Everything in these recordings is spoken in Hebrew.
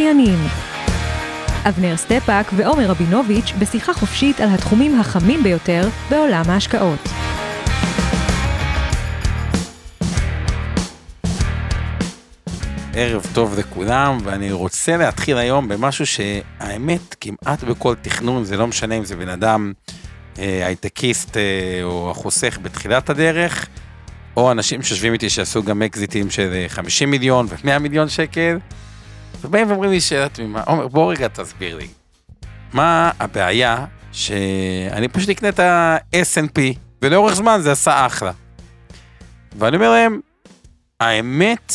המשקיענים. אבנר סטפאק ועומר רבינוביץ' בשיחה חופשית על התחומים החמים ביותר בעולם ההשקעות. ערב טוב לכולם, ואני רוצה להתחיל היום במשהו שהאמת, כמעט בכל תכנון, זה לא משנה אם זה בן אדם אה, הייטקיסט אה, או החוסך בתחילת הדרך, או אנשים שיושבים איתי שעשו גם אקזיטים של 50 אה, מיליון ו-100 מיליון שקל, ובאים ואומרים לי שאלה תמימה, עומר, בוא רגע תסביר לי. מה הבעיה שאני פשוט אקנה את ה-S&P ולאורך זמן זה עשה אחלה. ואני אומר להם, האמת,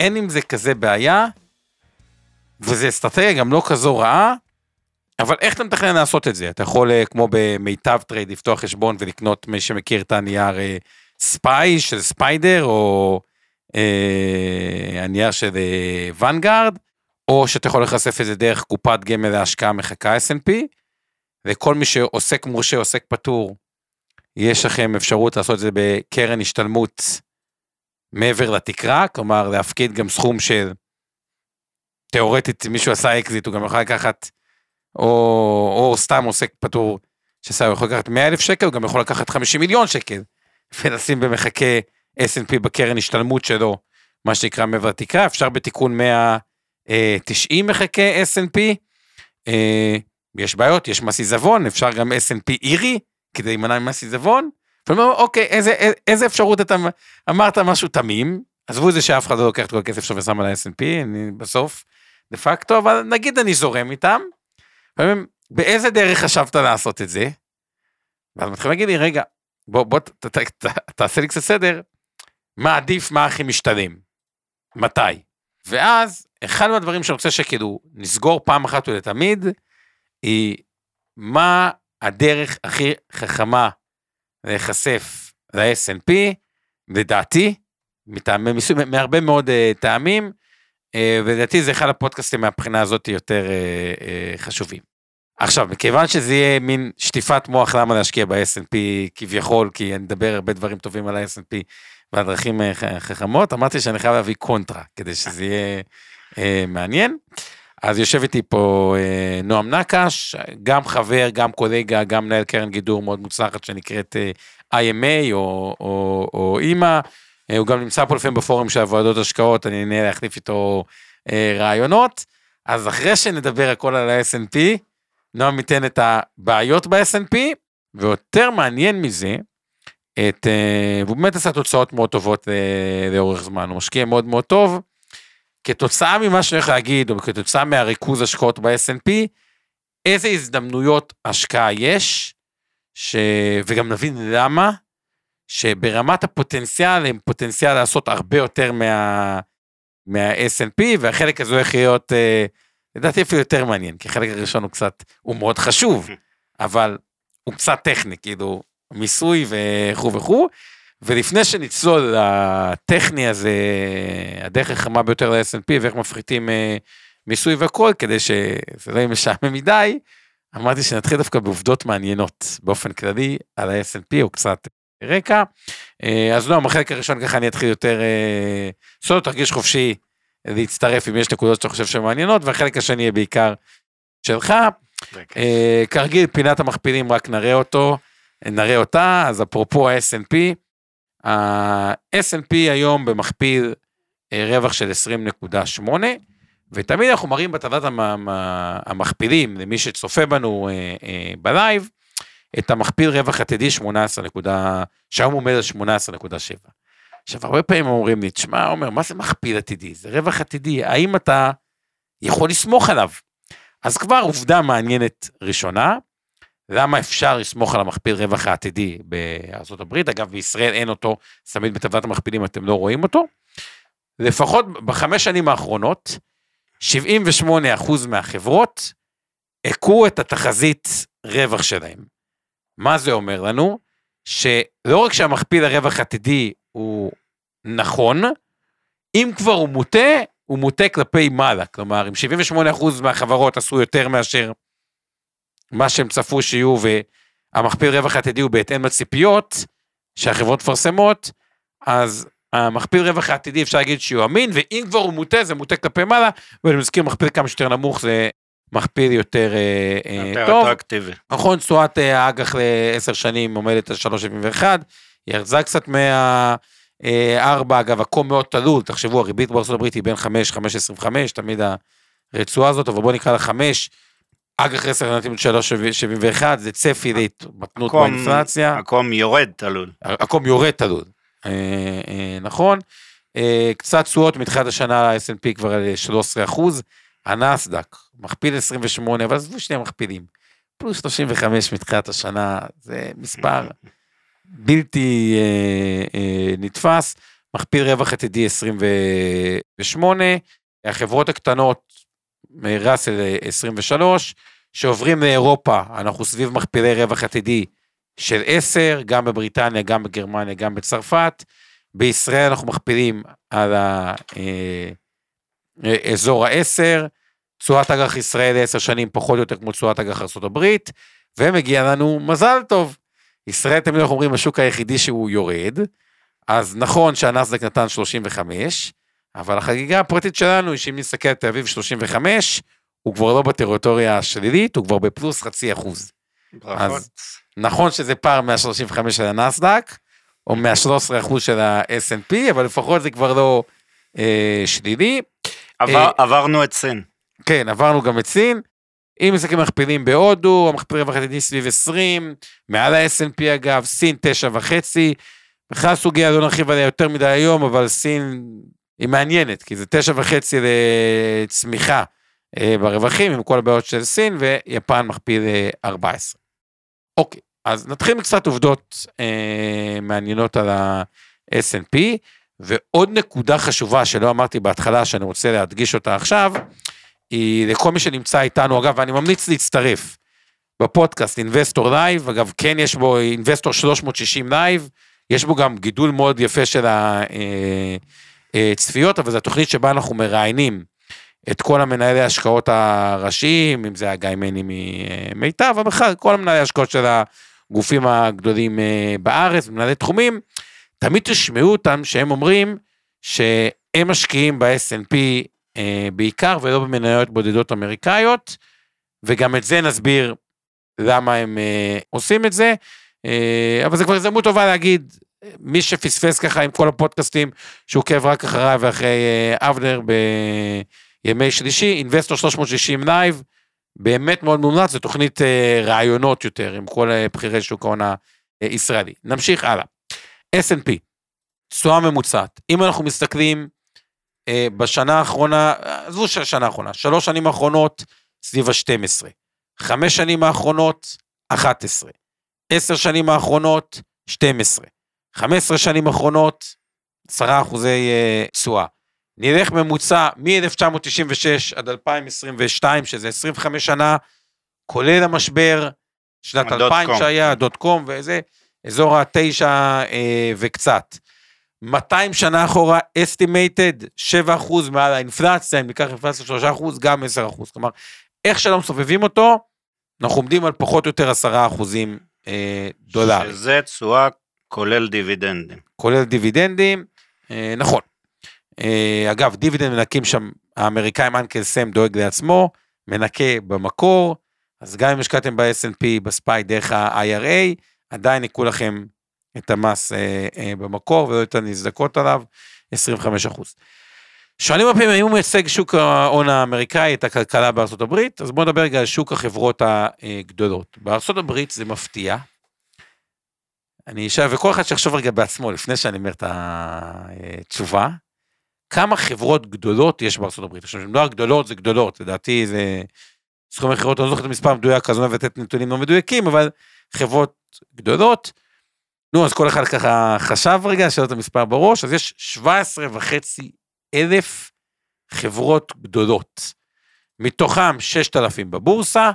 אין עם זה כזה בעיה, וזה אסטרטגיה גם לא כזו רעה, אבל איך אתה מתכנן לעשות את זה? אתה יכול, אה, כמו במיטב טרייד, לפתוח חשבון ולקנות, מי שמכיר את הנייר SPY של SPDR, או אה, הנייר של Vanguard, אה, או שאתה יכול להיחשף את זה דרך קופת גמל להשקעה מחקה S&P, וכל מי שעוסק מורשה, עוסק פטור, יש לכם אפשרות לעשות את זה בקרן השתלמות מעבר לתקרה, כלומר להפקיד גם סכום של, תאורטית מישהו עשה אקזיט, הוא גם יכול לקחת, או, או סתם עוסק פטור, שעשה, הוא יכול לקחת 100 אלף שקל, הוא גם יכול לקחת 50 מיליון שקל, ולשים במחכה S&P בקרן השתלמות שלו, מה שנקרא מעבר לתקרה, אפשר בתיקון 190 מחכה S&P, אה, יש בעיות, יש מס עיזבון, אפשר גם S&P אירי, כדי להימנע ממס עיזבון. ואומר, אוקיי, איזה, איזה אפשרות אתה אמרת משהו תמים, עזבו את זה שאף אחד לא לוקח את כל הכסף שלו ושם על ה-S&P, אני בסוף, דה פקטו, אבל נגיד אני זורם איתם, ואומרים, באיזה דרך חשבת לעשות את זה? ואז מתחילים להגיד לי, רגע, בוא, בוא, ת, ת, ת, תעשה לי קצת סדר, מה עדיף, מה הכי משתלם, מתי. ואז, אחד מהדברים שאני רוצה שכאילו נסגור פעם אחת ולתמיד, היא מה הדרך הכי חכמה להיחשף ל snp לדעתי, מטעמי מיסוי, מהרבה מאוד uh, טעמים, uh, ולדעתי זה אחד הפודקאסטים מהבחינה הזאת יותר uh, uh, חשובים. עכשיו, מכיוון שזה יהיה מין שטיפת מוח למה להשקיע ב-S&P כביכול, כי אני אדבר הרבה דברים טובים על ה-S&P והדרכים אה, חכמות, אמרתי שאני חייב להביא קונטרה, כדי שזה יהיה אה, מעניין. אז יושב איתי פה אה, נועם נקש, גם חבר, גם קולגה, גם מנהל קרן גידור מאוד מוצלחת שנקראת אה, IMA או, או, או אימא. אה, הוא גם נמצא פה לפעמים בפורום של הוועדות השקעות, אני נהנה להחליף איתו אה, רעיונות. אז אחרי שנדבר הכל על ה-S&P, נועם ייתן את הבעיות ב snp ויותר מעניין מזה, את, uh, והוא באמת עשה תוצאות מאוד טובות uh, לאורך זמן, הוא משקיע מאוד מאוד טוב. כתוצאה ממה שאני הולך להגיד, או כתוצאה מהריכוז השקעות ב snp איזה הזדמנויות השקעה יש, ש... וגם נבין למה, שברמת הפוטנציאל הם פוטנציאל לעשות הרבה יותר מה, מה snp והחלק הזה הולך להיות, uh, לדעתי אפילו יותר מעניין, כי החלק הראשון הוא קצת, הוא מאוד חשוב, אבל הוא קצת טכני, כאילו, מיסוי וכו' וכו'. ולפני שנצלול לטכני הזה, הדרך החמה ביותר ל-S&P ואיך מפחיתים אה, מיסוי והכל, כדי שזה לא יהיה משעמם מדי, אמרתי שנתחיל דווקא בעובדות מעניינות באופן כללי על ה-S&P או קצת רקע. אה, אז לא, בחלק הראשון ככה אני אתחיל יותר, אה, סוד תרגיש חופשי להצטרף אם יש נקודות שאתה חושב שהן מעניינות, והחלק השני יהיה בעיקר שלך. כרגיל, פינת המכפילים, רק נראה אותו. נראה אותה, אז אפרופו ה-S&P, ה-S&P היום במכפיל אה, רווח של 20.8, ותמיד אנחנו מראים בטבלת המכפילים, למי שצופה בנו אה, אה, בלייב, את המכפיל רווח עתידי 18 שהיום עומד על 18.7. עכשיו, הרבה פעמים אומרים לי, תשמע, עומר, מה זה מכפיל עתידי? זה רווח עתידי, האם אתה יכול לסמוך עליו? אז כבר עובדה מעניינת ראשונה, למה אפשר לסמוך על המכפיל רווח העתידי בארה"ב, אגב בישראל אין אותו, תמיד בטבלת המכפילים אתם לא רואים אותו. לפחות בחמש שנים האחרונות, 78% מהחברות הכו את התחזית רווח שלהם. מה זה אומר לנו? שלא רק שהמכפיל הרווח עתידי הוא נכון, אם כבר הוא מוטה, הוא מוטה כלפי מעלה. כלומר, אם 78% מהחברות עשו יותר מאשר מה שהם צפו שיהיו, והמכפיל רווח עתידי הוא בהתאם לציפיות שהחברות מפרסמות, אז המכפיל רווח העתידי אפשר להגיד שהוא אמין, ואם כבר הוא מוטה, זה מוטה כלפי מעלה, ואני מזכיר מכפיל כמה שיותר נמוך זה מכפיל יותר, אה, אה, יותר טוב. אטרקטיבי. נכון, תשואת אה, האג"ח לעשר שנים עומדת על 3.71, היא ירדה קצת מה-4, אגב, עקום מאוד תלול, תחשבו, הריבית בארצות הברית היא בין 5, 5.25, תמיד הרצועה הזאת, אבל בואו נקרא לה 5, אג"ח 10 נותנים 3.71, זה צפי להתמתנות באינפלציה. מקום יורד תלול. עקום יורד תלול, אה, אה, נכון. אה, קצת תשואות מתחילת השנה ה-S&P כבר על 13 אחוז, הנסדק, מכפיל 28, אבל עזבו שני מכפילים, פלוס 35 מתחילת השנה, זה מספר בלתי נתפס, מכפיל רווח עתידי 28, החברות הקטנות, ראסל אה, 23, שעוברים לאירופה, אנחנו סביב מכפילי רווח עתידי של 10, גם בבריטניה, גם בגרמניה, גם בצרפת. בישראל אנחנו מכפילים על האזור ה-10, תשואת אג"ח ישראל ל-10 שנים פחות או יותר כמו תשואת אג"ח ארה"ב, ומגיע לנו מזל טוב. ישראל תמיד אנחנו אומרים השוק היחידי שהוא יורד, אז נכון שהנסדק נתן 35, אבל החגיגה הפרטית שלנו היא שאם נסתכל על תל אביב 35, הוא כבר לא בטריטוריה השלילית, הוא כבר בפלוס חצי אחוז. ברכות. נכון שזה פער מה-35 של הנסדק, או מה-13% של ה-S&P, אבל לפחות זה כבר לא אה, שלילי. עבר- אה, עברנו את סין. כן, עברנו גם את סין. אם מסתכלים מכפילים בהודו, המכפיל רווח עתידי סביב 20, מעל ה-S&P אגב, סין 9.5. בכלל סוגיה, לא נרחיב עליה יותר מדי היום, אבל סין היא מעניינת, כי זה 9.5 לצמיחה אה, ברווחים, עם כל הבעיות של סין, ויפן מכפיל אה, 14. אוקיי, אז נתחיל עם קצת עובדות אה, מעניינות על ה-S&P, ועוד נקודה חשובה שלא אמרתי בהתחלה, שאני רוצה להדגיש אותה עכשיו, היא לכל מי שנמצא איתנו, אגב, ואני ממליץ להצטרף בפודקאסט Investor Live, אגב, כן יש בו Investor 360 Live, יש בו גם גידול מאוד יפה של הצפיות, אבל זו התוכנית שבה אנחנו מראיינים את כל המנהלי ההשקעות הראשיים, אם זה הגיא מני ממיטב, אבל בכלל, כל המנהלי ההשקעות של הגופים הגדולים אה, בארץ, מנהלי תחומים, תמיד תשמעו אותם שהם אומרים שהם משקיעים ב-S&P אה, בעיקר ולא במניות בודדות אמריקאיות, וגם את זה נסביר למה הם אה, עושים את זה, אה, אבל זה כבר הזדמנות טובה להגיד, מי שפספס ככה עם כל הפודקאסטים, שעוקב רק אחריי ואחרי אה, אבנר בימי שלישי, Investor 360 Live, באמת מאוד מומלץ, זו תוכנית אה, ראיונות יותר עם כל אה, בכירי שוק ההון הישראלי. נמשיך הלאה. S&P, תשואה ממוצעת. אם אנחנו מסתכלים בשנה האחרונה, עזבו של השנה האחרונה, שלוש שנים האחרונות סביב ה-12, חמש שנים האחרונות 11, עשר שנים האחרונות 12, 15 שנים האחרונות 10 אחוזי אה, תשואה. נלך ממוצע מ-1996 עד 2022, שזה 25 שנה, כולל המשבר, שנת הדוט 2000 קום. שהיה, דוט קום וזה, אזור התשע אה, וקצת. 200 שנה אחורה, estimated 7% מעל האינפלציה, אם ניקח אינפלציה 3%, גם 10%. כלומר, איך שלא מסובבים אותו, אנחנו עומדים על פחות או יותר 10% אה, דולרים. שזה תשואה כולל דיבידנדים. כולל דיבידנדים, אה, נכון. אה, אגב, דיבידנד מנקים שם, האמריקאים אנקל סם דואג לעצמו, מנקה במקור, אז גם אם השקעתם ב-S&P, בספיי דרך ה-IRA, עדיין יקחו לכם את המס אה, במקור ולא יותר נזדקות עליו, 25 אחוז. שואלים הרבה פעמים, האם הוא מייצג שוק ההון האמריקאי, את הכלכלה בארצות הברית, אז בואו נדבר רגע על שוק החברות הגדולות. בארצות הברית זה מפתיע. אני אשאל, וכל אחד שיחשוב רגע בעצמו, לפני שאני אומר את התשובה, כמה חברות גדולות יש בארצות הברית. עכשיו, כשאני מדבר על גדולות, זה גדולות, לדעתי זה סכומי חברות, אני לא זוכר את המספר המדויק, אז אני לא אוהב לתת נתונים לא מדויקים, אבל חברות גדולות. נו, אז כל אחד ככה חשב רגע, שאל את המספר בראש, אז יש 17 וחצי אלף חברות גדולות. מתוכם 6,000 בבורסה,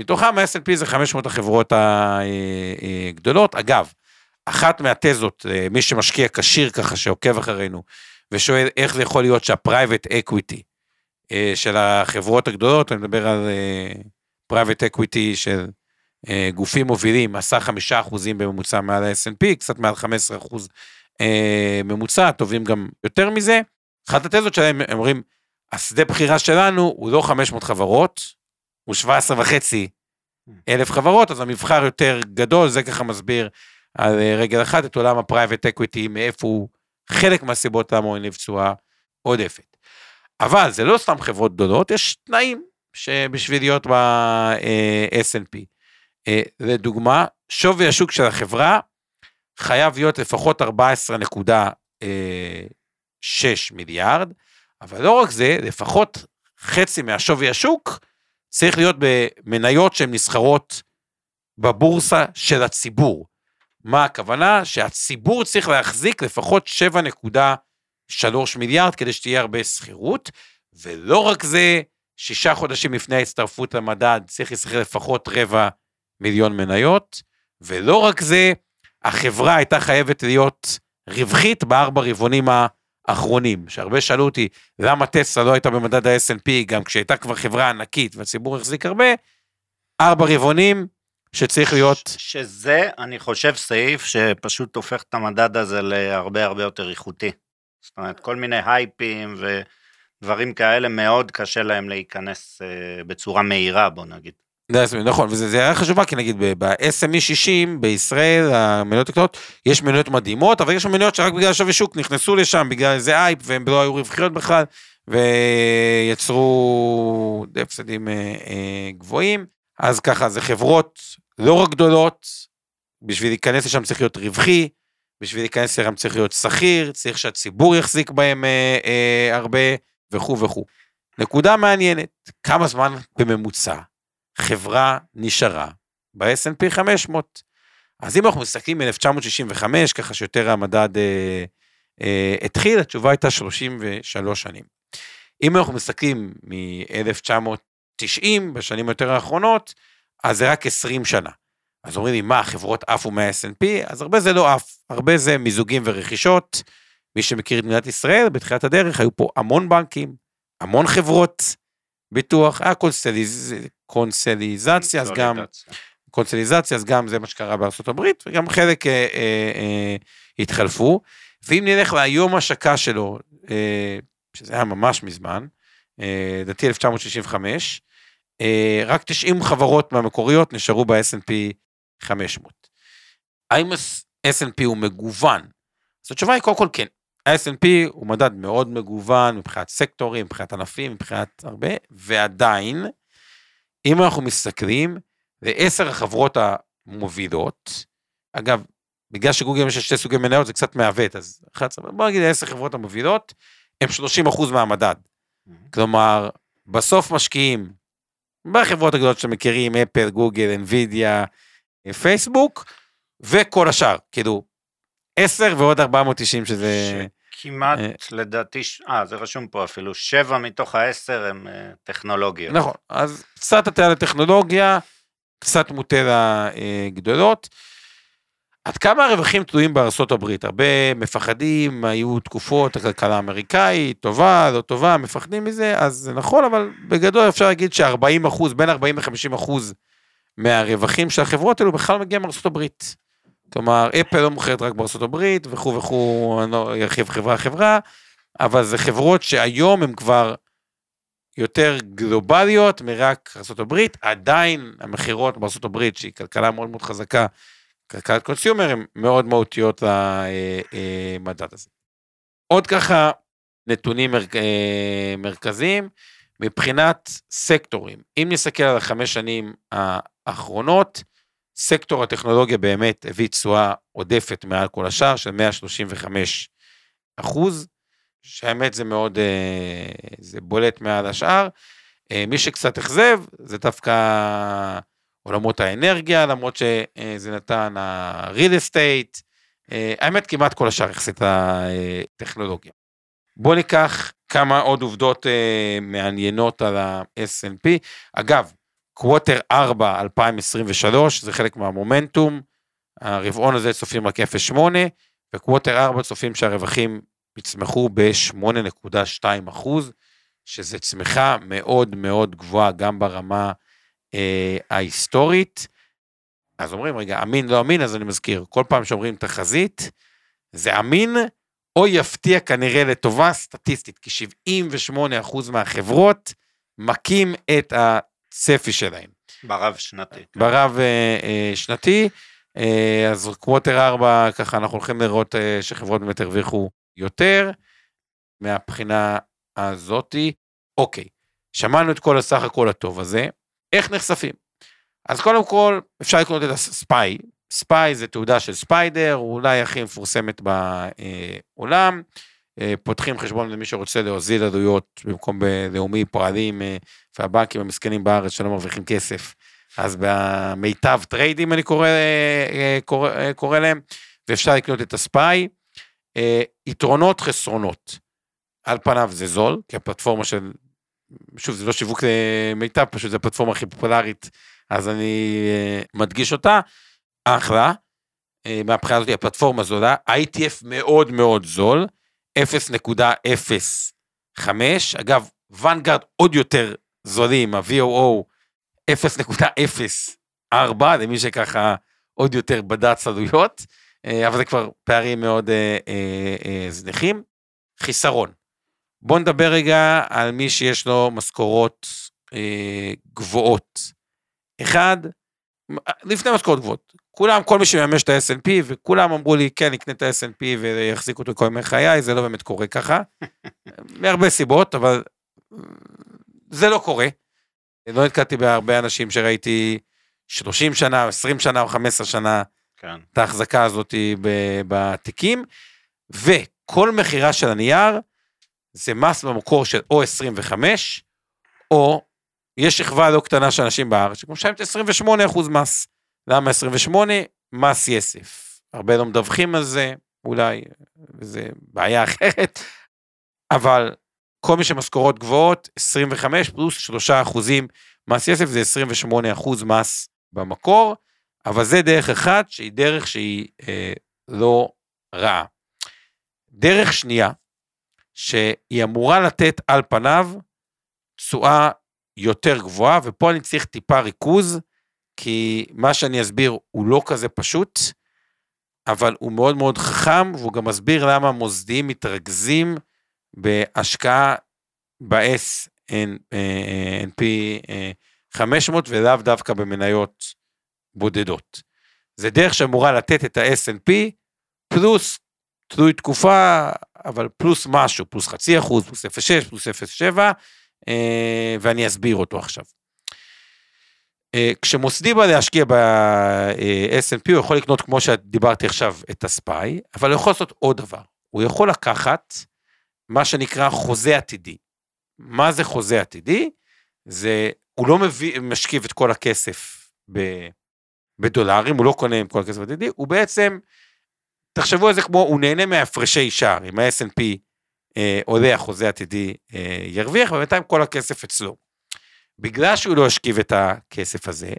מתוכם ה-S&P זה 500 החברות הגדולות. אגב, אחת מהתזות, אה, מי שמשקיע כשיר ככה, שעוקב אחרינו, ושואל איך זה יכול להיות Equity אה, של החברות הגדולות, אני מדבר על אה, Private Equity של גופים מובילים, עשה חמישה אחוזים בממוצע מעל ה-S&P, קצת מעל 15 אחוז ממוצע, טובים גם יותר מזה. אחת התזות שלהם, הם אומרים, השדה בחירה שלנו הוא לא 500 חברות, הוא 17 וחצי אלף חברות, אז המבחר יותר גדול, זה ככה מסביר על אה, רגל אחת את עולם ה private equity, מאיפה הוא, חלק מהסיבות למה הוא הניב תשואה עודפת. אבל זה לא סתם חברות גדולות, יש תנאים שבשביל להיות ב-S&P. אה, לדוגמה, שווי השוק של החברה חייב להיות לפחות 14.6 מיליארד, אבל לא רק זה, לפחות חצי מהשווי השוק צריך להיות במניות שהן נסחרות בבורסה של הציבור. מה הכוונה? שהציבור צריך להחזיק לפחות 7.3 מיליארד כדי שתהיה הרבה שכירות, ולא רק זה, שישה חודשים לפני ההצטרפות למדד צריך להסחר לפחות רבע מיליון מניות, ולא רק זה, החברה הייתה חייבת להיות רווחית בארבע רבעונים האחרונים, שהרבה שאלו אותי למה טסלה לא הייתה במדד ה-S&P גם כשהייתה כבר חברה ענקית והציבור החזיק הרבה, ארבע רבעונים שצריך להיות... שזה, אני חושב, סעיף שפשוט הופך את המדד הזה להרבה הרבה יותר איכותי. זאת אומרת, כל מיני הייפים ודברים כאלה, מאוד קשה להם להיכנס אה, בצורה מהירה, בוא נגיד. נכון, וזה היה חשוב, כי נגיד ב-SME 60 בישראל, המניות הקטנות, יש מניות מדהימות, אבל יש מניות שרק בגלל שווי שוק נכנסו לשם, בגלל איזה אייפ, והם לא היו רווחיות בכלל, ויצרו הפסדים אה, אה, גבוהים. אז ככה, זה חברות לא רק גדולות, בשביל להיכנס לשם צריך להיות רווחי, בשביל להיכנס לשם צריך להיות שכיר, צריך שהציבור יחזיק בהם אה, הרבה, וכו' וכו'. נקודה מעניינת, כמה זמן בממוצע חברה נשארה ב-S&P 500? אז אם אנחנו מסתכלים מ-1965, ככה שיותר המדד אה, אה, התחיל, התשובה הייתה 33 שנים. אם אנחנו מסתכלים מ-1990, בשנים היותר האחרונות, אז זה רק 20 שנה. אז אומרים לי, מה, החברות עפו מה snp אז הרבה זה לא עף, הרבה זה מיזוגים ורכישות. מי שמכיר את מדינת ישראל, בתחילת הדרך היו פה המון בנקים, המון חברות ביטוח, היה קונסטליז... קונסטליזציה, אז גם... קונסטליזציה, אז גם זה מה שקרה בארה"ב, וגם חלק אה, אה, אה, התחלפו. ואם נלך ליום השקה שלו, אה, שזה היה ממש מזמן, אה, לדעתי 1965, אה, רק 90 חברות מהמקוריות נשארו ב-S&P 500. האם ה-S&P הוא מגוון? אז התשובה היא קודם כל כן. ה-S&P הוא מדד מאוד מגוון מבחינת סקטורים, מבחינת ענפים, מבחינת הרבה, ועדיין, אם אנחנו מסתכלים, לעשר החברות המובילות, אגב, בגלל שגוגל יש שתי סוגי מניות זה קצת מעוות, אז 11, בוא נגיד עשר חברות המובילות, הם 30% מהמדד. כלומר, בסוף משקיעים בחברות הגדולות שאתם מכירים, אפל, גוגל, אנווידיה, פייסבוק, וכל השאר, כאילו, 10 ועוד 490 שזה... כמעט, אה, לדעתי, אה, זה רשום פה אפילו, 7 מתוך ה-10 הם אה, טכנולוגיות. נכון, אז קצת אתה לטכנולוגיה, קצת מוטה לגדולות. עד כמה הרווחים תלויים בארצות הברית? הרבה מפחדים, היו תקופות, הכלכלה האמריקאית, טובה, לא טובה, מפחדים מזה, אז זה נכון, אבל בגדול אפשר להגיד ש-40 אחוז, בין 40 ל-50 אחוז מהרווחים של החברות האלו בכלל מגיע מארצות הברית. כלומר, אפל לא מוכרת רק בארצות הברית, וכו' וכו', אני לא ארחיב חברה חברה, אבל זה חברות שהיום הן כבר יותר גלובליות מרק ארה"ב, עדיין המכירות בארצות הברית, שהיא כלכלה מאוד מאוד חזקה, כלכלת קונסיומר, הן מאוד מהותיות למדד הזה. עוד ככה נתונים מר, אה, מרכזיים, מבחינת סקטורים, אם נסתכל על החמש שנים האחרונות, סקטור הטכנולוגיה באמת הביא תשואה עודפת מעל כל השאר של 135 אחוז, שהאמת זה מאוד, אה, זה בולט מעל השאר. אה, מי שקצת אכזב זה דווקא עולמות האנרגיה, למרות שזה נתן ה-real estate, האמת כמעט כל השאר יחסית הטכנולוגיה. בואו ניקח כמה עוד עובדות אה, מעניינות על ה-S&P. אגב, קווטר 4 2023 זה חלק מהמומנטום, הרבעון הזה צופים רק 0.8, וקווטר 4 צופים שהרווחים יצמחו ב-8.2 אחוז, שזה צמיחה מאוד מאוד גבוהה גם ברמה אה, ההיסטורית. אז אומרים, רגע, אמין, לא אמין, אז אני מזכיר, כל פעם שאומרים תחזית, זה אמין או יפתיע כנראה לטובה סטטיסטית, כי 78% מהחברות מכים את הצפי שלהם. ברב שנתי. ברב אה, אה, שנתי, אה, אז קווטר 4, ככה אנחנו הולכים לראות שחברות באמת הרוויחו יותר מהבחינה הזאתי. אוקיי, שמענו את כל הסך הכל הטוב הזה, איך נחשפים? אז קודם כל, אפשר לקנות את הספיי, SPY זה תעודה של SPDR, אולי הכי מפורסמת בעולם. אה, פותחים חשבון למי שרוצה להוזיל עלויות במקום בלאומי פועלים אה, והבנקים המסכנים בארץ שלא מרוויחים כסף. אז במיטב טריידים אני קורא, אה, קורא, קורא להם, ואפשר לקנות את ה-SPY. יתרונות חסרונות. על פניו זה זול, כי הפלטפורמה של, שוב זה לא שיווק מיטב, פשוט זו הפלטפורמה הכי פופולרית, אז אני מדגיש אותה. אחלה, מהבחינה הזאת הפלטפורמה זולה, ITF מאוד מאוד זול, 0.05, אגב, ואנגארד עוד יותר זולים, ה-VOO 0.04, למי שככה עוד יותר בד"ץ עלויות, אה, אבל זה כבר פערים מאוד אה, זניחים. חיסרון, בואו נדבר רגע על מי שיש לו משכורות גבוהות. אחד, לפני משכורות גבוהות, כולם, כל מי שממש את ה-S&P, וכולם אמרו לי, כן, נקנה את ה-S&P ויחזיק אותו כל ימי חיי, זה לא באמת קורה ככה. מהרבה סיבות, אבל זה לא קורה. לא נתקעתי בהרבה אנשים שראיתי 30 שנה, 20 שנה או 15 שנה, כן. את ההחזקה הזאת בתיקים, וכל מכירה של הנייר, זה מס במקור של או 25, או יש שכבה לא קטנה של אנשים בארץ, שכמו שמשלמת 28 אחוז מס. למה 28? מס יסף. הרבה לא מדווחים על זה, אולי, זה בעיה אחרת, אבל כל מי שמשכורות גבוהות, 25 פלוס 3 אחוזים מס יסף, זה 28 אחוז מס במקור, אבל זה דרך אחת שהיא דרך שהיא אה, לא רעה. דרך שנייה, שהיא אמורה לתת על פניו תשואה יותר גבוהה, ופה אני צריך טיפה ריכוז, כי מה שאני אסביר הוא לא כזה פשוט, אבל הוא מאוד מאוד חכם, והוא גם מסביר למה המוסדיים מתרכזים בהשקעה ב-S&P 500 ולאו דווקא במניות בודדות. זה דרך שאמורה לתת את ה-S&P פלוס, תלוי תקופה, אבל פלוס משהו, פלוס חצי אחוז, פלוס 0.6, פלוס 0.7, אה, ואני אסביר אותו עכשיו. אה, כשמוסדי בא להשקיע ב-S&P, הוא יכול לקנות, כמו שדיברתי עכשיו, את הספיי, אבל הוא יכול לעשות עוד דבר. הוא יכול לקחת מה שנקרא חוזה עתידי. מה זה חוזה עתידי? זה, הוא לא מביא, משכיב את כל הכסף ב, בדולרים, הוא לא קונה עם כל הכסף עתידי, הוא בעצם, תחשבו על זה כמו, הוא נהנה מהפרשי שער, אם אה, עולה, החוזה עתידי אה, ירוויח, ובינתיים כל הכסף אצלו. בגלל שהוא לא השכיב את הכסף הזה,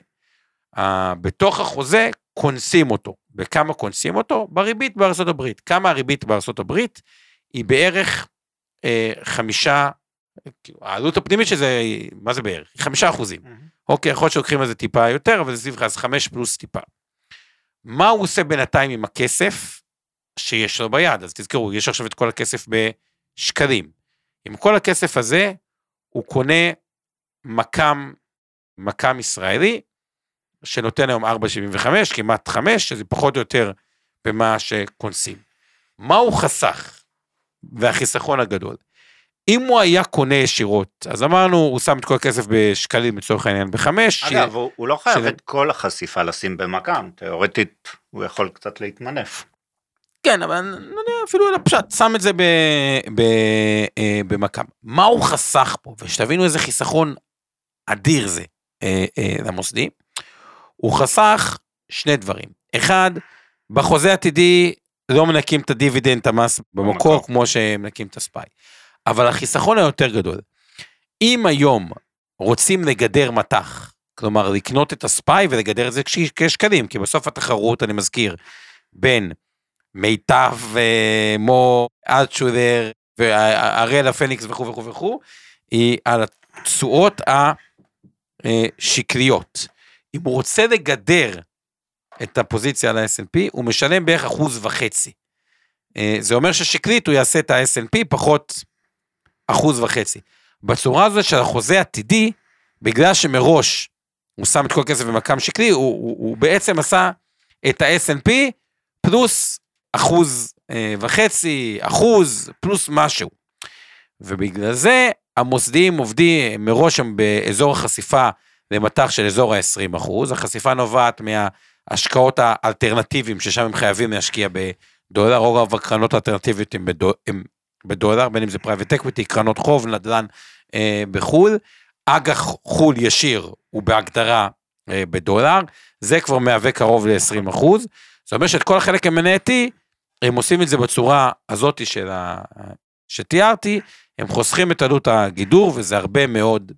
בתוך החוזה קונסים אותו. בכמה קונסים אותו? בריבית בארצות הברית. כמה הריבית בארצות הברית? היא בערך uh, חמישה, כאילו, העלות הפנימית של זה, מה זה בערך? חמישה אחוזים. Mm-hmm. אוקיי, יכול להיות שלוקחים על זה טיפה יותר, אבל זה סביב אז חמש פלוס טיפה. מה הוא עושה בינתיים עם הכסף שיש לו ביד? אז תזכרו, יש עכשיו את כל הכסף בשקלים. עם כל הכסף הזה, הוא קונה מכ"ם, מכ"ם ישראלי, שנותן היום 4.75, כמעט 5, שזה פחות או יותר במה שקונסים. מה הוא חסך? והחיסכון הגדול. אם הוא היה קונה ישירות, אז אמרנו, הוא שם את כל הכסף בשקלים לצורך העניין בחמש. אגב, ש... הוא, הוא לא חייב ש... את כל החשיפה לשים במכ"ם, תאורטית הוא יכול קצת להתמנף. כן, אבל אפילו על הפשט, שם את זה אה, במכ"ם. מה הוא חסך פה? ושתבינו איזה חיסכון אדיר זה אה, אה, למוסדי, הוא חסך שני דברים. אחד, בחוזה עתידי לא מנקים את הדיבידנד, את המס במקור, כמו שמנקים את הספיי. אבל החיסכון היותר גדול. אם היום רוצים לגדר מטח, כלומר לקנות את הספאי ולגדר את זה כש- כשקלים, כי בסוף התחרות, אני מזכיר, בין מיטב, אה, מו, אלטשודר, והראל הפניקס וכו' וכו' וכו', היא על התשואות השקריות. אם הוא רוצה לגדר את הפוזיציה על ה-S&P, הוא משלם בערך אחוז וחצי. אה, זה אומר ששקלית הוא יעשה את ה-S&P פחות אחוז וחצי. בצורה הזו של החוזה עתידי, בגלל שמראש הוא שם את כל הכסף במקם שקלי, הוא, הוא, הוא בעצם עשה את ה-S&P פלוס אחוז אה, וחצי, אחוז, פלוס משהו. ובגלל זה המוסדיים עובדים מראש הם באזור החשיפה למטח של אזור ה-20 אחוז, החשיפה נובעת מההשקעות האלטרנטיביים ששם הם חייבים להשקיע בדולר, רוב הקרנות האלטרנטיביות הם, בדו, הם בדולר, בין אם זה private equity, קרנות חוב, נדל"ן אה, בחו"ל, אג"ח חו"ל ישיר הוא בהגדרה אה, בדולר, זה כבר מהווה קרוב ל-20 אחוז, זאת אומרת שאת כל החלק המנייתי, הם עושים את זה בצורה הזאת של ה... שתיארתי, הם חוסכים את עלות הגידור וזה הרבה מאוד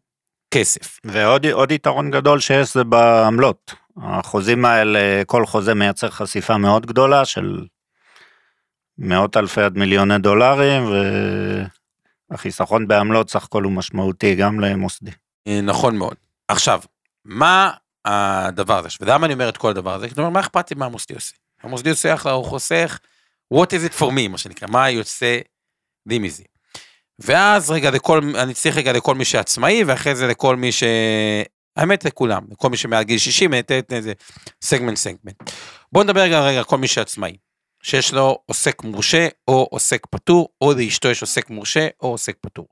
כסף. ועוד עוד יתרון גדול שיש זה בעמלות. החוזים האלה, כל חוזה מייצר חשיפה מאוד גדולה של מאות אלפי עד מיליוני דולרים, והחיסכון בעמלות סך הכל הוא משמעותי גם למוסדי. אה, נכון מאוד. עכשיו, מה הדבר הזה? ולמה אני אומר את כל הדבר הזה? כלומר, מה אכפת לי מה המוסדי עושה? המוסדי עושה אחלה, הוא חוסך, what is it for me, מה שנקרא, מה יוצא לי מזה. ואז רגע לכל, אני צריך רגע לכל מי שעצמאי, ואחרי זה לכל מי ש... האמת לכולם, לכל מי שמעל גיל 60, אני אתן איזה סגמנט סגמנט. בואו נדבר רגע רגע כל מי שעצמאי, שיש לו עוסק מורשה או עוסק פטור, או לאשתו יש עוסק מורשה או עוסק פטור.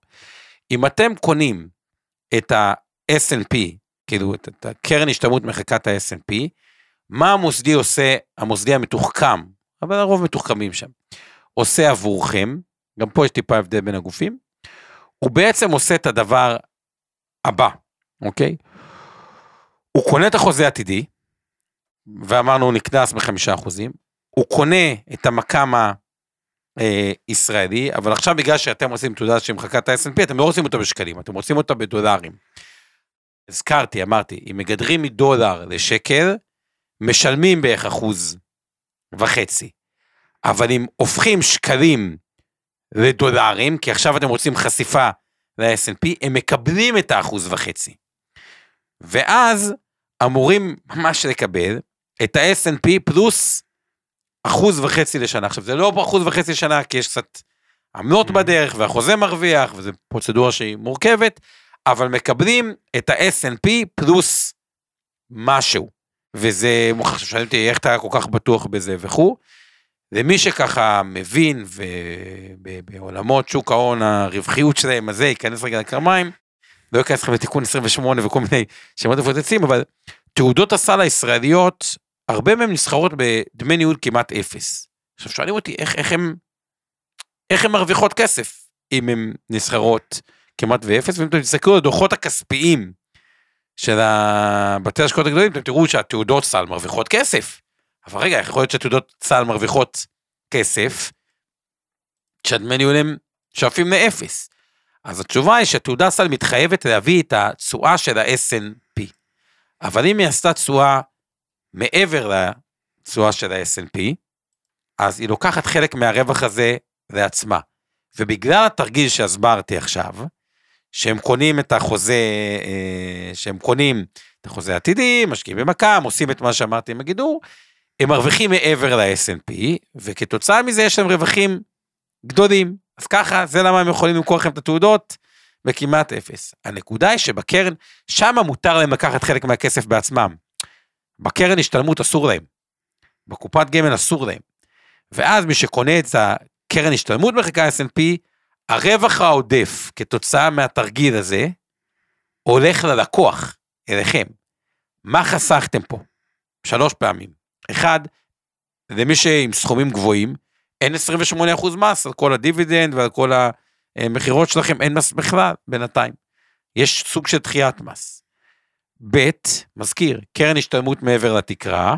אם אתם קונים את ה-S&P, כאילו את, את הקרן השתלמות מחקת ה-S&P, מה המוסדי עושה, המוסדי המתוחכם, אבל הרוב מתוחכמים שם, עושה עבורכם, גם פה יש טיפה הבדל בין הגופים, הוא בעצם עושה את הדבר הבא, אוקיי? הוא קונה את החוזה העתידי, ואמרנו הוא נקנס בחמישה אחוזים, הוא קונה את המקם הישראלי, אבל עכשיו בגלל שאתם עושים תעודה שמחקה את ה-S&P, אתם לא רוצים אותו בשקלים, אתם רוצים אותה בדולרים. הזכרתי, אמרתי, אם מגדרים מדולר לשקל, משלמים בערך אחוז וחצי. אבל אם הופכים שקלים לדולרים, כי עכשיו אתם רוצים חשיפה ל-S&P, הם מקבלים את האחוז וחצי. ואז אמורים ממש לקבל את ה-S&P פלוס אחוז וחצי לשנה. עכשיו זה לא אחוז וחצי לשנה כי יש קצת עמלות בדרך והחוזה מרוויח וזו פרוצדורה שהיא מורכבת, אבל מקבלים את ה-S&P פלוס משהו. וזה, שאלתי אותי איך אתה כל כך בטוח בזה וכו'. למי שככה מבין ובעולמות שוק ההון הרווחיות שלהם הזה ייכנס רגע לקרמיים, לא ייכנס לכם לתיקון 28 וכל מיני שמות מפוצצים, אבל תעודות הסל הישראליות, הרבה מהן נסחרות בדמי ניהול כמעט אפס. עכשיו שואלים אותי איך, איך הם, איך הן מרוויחות כסף אם הן נסחרות כמעט ואפס, ואם אתם תסתכלו על הדוחות הכספיים של בתי השקעות הגדולים, אתם תראו שהתעודות סל מרוויחות כסף. אבל רגע, איך יכול להיות שתעודות צה"ל מרוויחות כסף, כשהדמי ניהול הם שואפים לאפס? אז התשובה היא שתעודה סל מתחייבת להביא את התשואה של ה-S&P. אבל אם היא עשתה תשואה מעבר לתשואה של ה-S&P, אז היא לוקחת חלק מהרווח הזה לעצמה. ובגלל התרגיל שהסברתי עכשיו, שהם קונים את החוזה, אה, שהם קונים את החוזה העתידי, משקיעים במקם, עושים את מה שאמרתי עם הגידור, הם מרוויחים מעבר ל-S&P, וכתוצאה מזה יש להם רווחים גדולים. אז ככה, זה למה הם יכולים למכור לכם את התעודות בכמעט אפס. הנקודה היא שבקרן, שם מותר להם לקחת חלק מהכסף בעצמם. בקרן השתלמות אסור להם. בקופת גמל אסור להם. ואז מי שקונה את הקרן השתלמות בחלקה S&P, הרווח העודף כתוצאה מהתרגיל הזה, הולך ללקוח, אליכם. מה חסכתם פה? שלוש פעמים. אחד, למי שעם סכומים גבוהים, אין 28% מס על כל הדיבידנד ועל כל המכירות שלכם, אין מס בכלל בינתיים. יש סוג של דחיית מס. ב', מזכיר, קרן השתלמות מעבר לתקרה,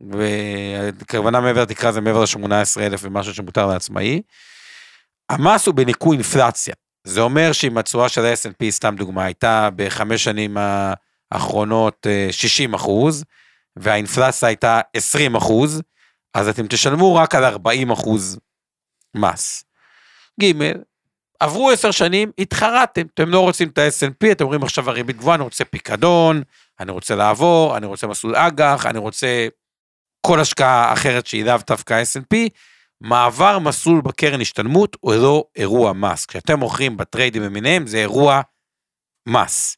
והכוונה מעבר לתקרה זה מעבר ל-18,000 ומשהו שמותר לעצמאי. המס הוא בניכוי אינפלציה. זה אומר שאם התשואה של ה-S&P, סתם דוגמה, הייתה בחמש שנים האחרונות 60 אה, אחוז, והאינפלציה הייתה 20 אחוז, אז אתם תשלמו רק על 40 אחוז מס. ג', עברו עשר שנים, התחרטתם, אתם לא רוצים את ה-S&P, אתם אומרים עכשיו הריבית גבוהה, אני רוצה פיקדון, אני רוצה לעבור, אני רוצה מסלול אג"ח, אני רוצה כל השקעה אחרת שהיא לאו דווקא S&P, מעבר מסלול בקרן השתלמות הוא לא אירוע מס. כשאתם מוכרים בטריידים למיניהם זה אירוע מס.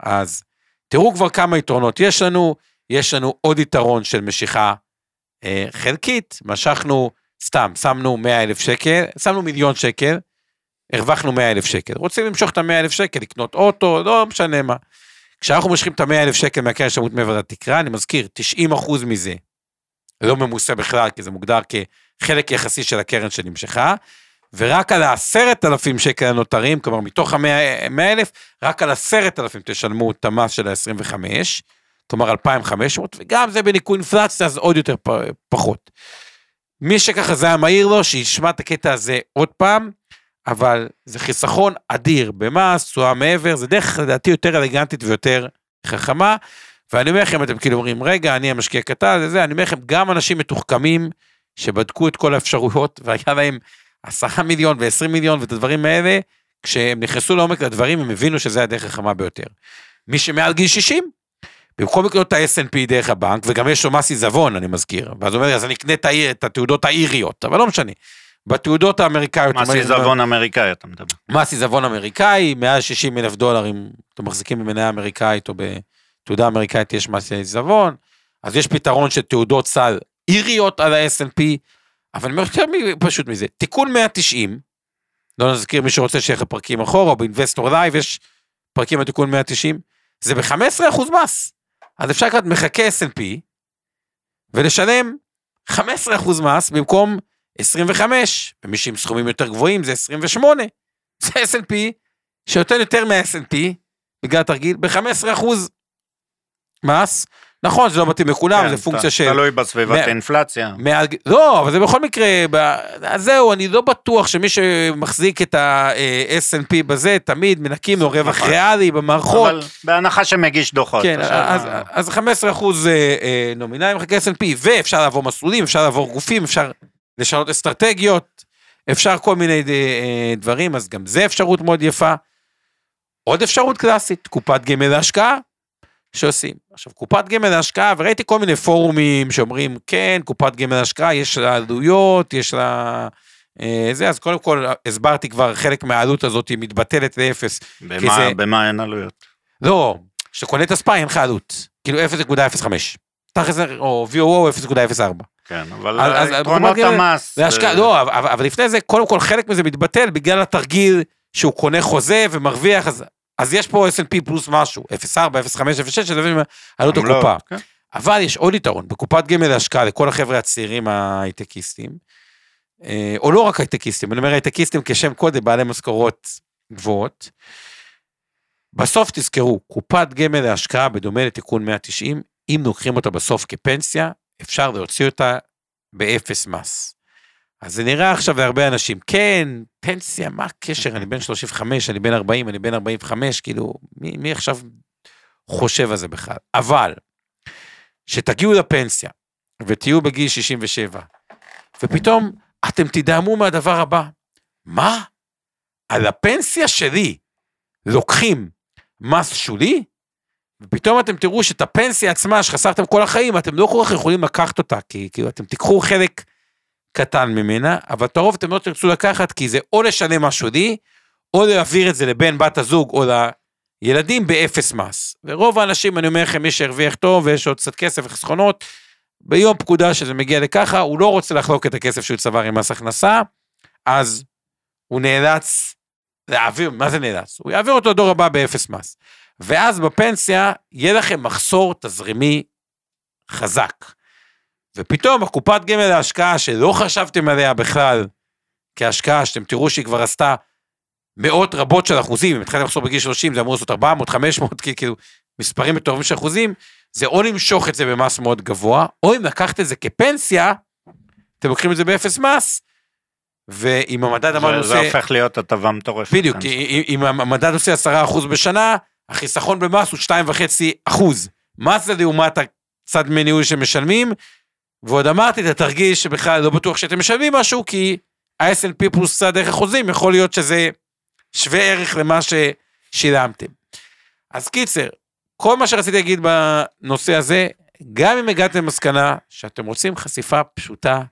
אז תראו כבר כמה יתרונות יש לנו, יש לנו עוד יתרון של משיכה אה, חלקית, משכנו, סתם, שמנו 100 אלף שקל, שמנו מיליון שקל, הרווחנו 100 אלף שקל. רוצים למשוך את ה-100 אלף שקל, לקנות אוטו, לא משנה מה. כשאנחנו מושכים את ה-100 אלף שקל מהקרן השתלמות מעבר לתקרה, אני מזכיר, 90 אחוז מזה לא ממוסה בכלל, כי זה מוגדר כחלק יחסי של הקרן שנמשכה, ורק על העשרת אלפים שקל הנותרים, כלומר מתוך המאה אלף, רק על עשרת אלפים תשלמו את המס של ה-25, כלומר 2,500, וגם זה בניכוי אינפלציה, אז עוד יותר פחות. מי שככה זה היה מהיר לו, שישמע את הקטע הזה עוד פעם, אבל זה חיסכון אדיר במס, תשואה מעבר, זה דרך לדעתי יותר אלגנטית ויותר חכמה. ואני אומר לכם, אתם כאילו אומרים, רגע, אני המשקיע קטן, זה זה, אני אומר לכם, גם אנשים מתוחכמים שבדקו את כל האפשרויות והיה להם עשרה מיליון ועשרים מיליון ואת הדברים האלה, כשהם נכנסו לעומק לדברים, הם הבינו שזה הדרך החכמה ביותר. מי שמעל גיל 60, במקום לקנות את ה-S&P דרך הבנק, וגם יש לו מס עיזבון, אני מזכיר, ואז הוא אומר, אז אני אקנה את, העיר, את התעודות האיריות, אבל לא משנה. בתעודות האמריקאיות... מס עיזבון אמריקאי, אתה מדבר. מס עיזבון אמריקאי, מעל 60 אלף דולר, אם אתם מחזיקים במניה אמריקאית או ב... תעודה אמריקאית יש מס עיזבון, אז יש פתרון של תעודות סל איריות על ה-S&P אבל אני אומר יותר פשוט מזה, תיקון 190, לא נזכיר מי שרוצה שילך לפרקים אחורה, או ב-Investor Live יש פרקים בתיקון 190, זה ב-15% מס. אז אפשר לקחת מחקה S&P ולשלם 15% מס במקום 25, ומי שעם סכומים יותר גבוהים זה 28. זה S&P שנותן יותר מה-S&P בגלל התרגיל ב-15% מס. נכון, זה לא מתאים לכולם, כן, זה פונקציה של... תלוי בסביבת האינפלציה. מעל... לא, אבל זה בכל מקרה, ב... זהו, אני לא בטוח שמי שמחזיק את ה-S&P בזה, תמיד מנקים לו רווח נכון. ריאלי במערכות. אבל בהנחה שמגיש דוחות. כן, אז, אז 15 אחוז אה, אה, נומינלי מחכה S&P, ואפשר לעבור מסלולים, אפשר לעבור גופים, אפשר לשנות אסטרטגיות, אפשר כל מיני אה, דברים, אז גם זה אפשרות מאוד יפה. עוד אפשרות קלאסית, קופת גמל להשקעה. שעושים. עכשיו, קופת גמל להשקעה, וראיתי כל מיני פורומים שאומרים, כן, קופת גמל להשקעה, יש לה עלויות, יש לה... אה, זה, אז קודם כל הסברתי כבר, חלק מהעלות הזאת היא מתבטלת לאפס. במה, זה... במה אין עלויות? לא, כשאתה קונה את הספאי אין לך עלות, כאילו 0.05. תכל'ס, או VOO 0.04. כן, אבל עקרונות המס... להשקעה, לא, אבל, אבל לפני זה, קודם כל חלק מזה מתבטל בגלל התרגיל שהוא קונה חוזה ומרוויח, אז אז יש פה S&P פלוס משהו, 0.4, 0.5, 0.6, שזה עלות הקופה. כן. אבל יש עוד יתרון, בקופת גמל להשקעה לכל החבר'ה הצעירים ההייטקיסטים, אה, או לא רק הייטקיסטים, אני אומר הייטקיסטים כשם קודם, בעלי משכורות גבוהות. בסוף תזכרו, קופת גמל להשקעה בדומה לתיקון 190, אם לוקחים אותה בסוף כפנסיה, אפשר להוציא אותה באפס מס. אז זה נראה עכשיו להרבה אנשים, כן, פנסיה, מה הקשר? אני בן 35, אני בן 40, אני בן 45, כאילו, מי, מי עכשיו חושב על זה בכלל? אבל, שתגיעו לפנסיה, ותהיו בגיל 67, ופתאום אתם תדהמו מהדבר הבא, מה? על הפנסיה שלי לוקחים מס שולי? ופתאום אתם תראו שאת הפנסיה עצמה שחסכתם כל החיים, אתם לא כל כך יכולים לקחת אותה, כי כאילו אתם תיקחו חלק קטן ממנה, אבל את הרוב אתם לא תרצו לקחת, כי זה או לשלם משהו לי, או להעביר את זה לבן בת הזוג או לילדים באפס מס. ורוב האנשים, אני אומר לכם, מי שהרוויח טוב ויש עוד קצת כסף וחסכונות, ביום פקודה שזה מגיע לככה, הוא לא רוצה לחלוק את הכסף שהוא צבר עם מס הכנסה, אז הוא נאלץ להעביר, מה זה נאלץ? הוא יעביר אותו לדור הבא באפס מס. ואז בפנסיה יהיה לכם מחסור תזרימי חזק. ופתאום הקופת גמל להשקעה שלא חשבתם עליה בכלל כהשקעה, שאתם תראו שהיא כבר עשתה מאות רבות של אחוזים, אם התחלתם לחשוב בגיל 30 זה אמור לעשות 400, 500, כאילו מספרים מטורפים של אחוזים, זה או למשוך את זה במס מאוד גבוה, או אם לקחת את זה כפנסיה, אתם לוקחים את זה באפס מס, ואם המדד אמרנו זה, זה הופך להיות הטבה מטורפת. בדיוק, כן. כי אם המדד עושה 10% בשנה, החיסכון במס הוא 2.5%. מס זה לעומת הצד דמי ניהול שמשלמים, ועוד אמרתי, אתה תרגיש שבכלל לא בטוח שאתם משלמים משהו, כי ה-S&P פלוס צד דרך החוזים, יכול להיות שזה שווה ערך למה ששילמתם. אז קיצר, כל מה שרציתי להגיד בנושא הזה, גם אם הגעתם למסקנה שאתם רוצים חשיפה פשוטה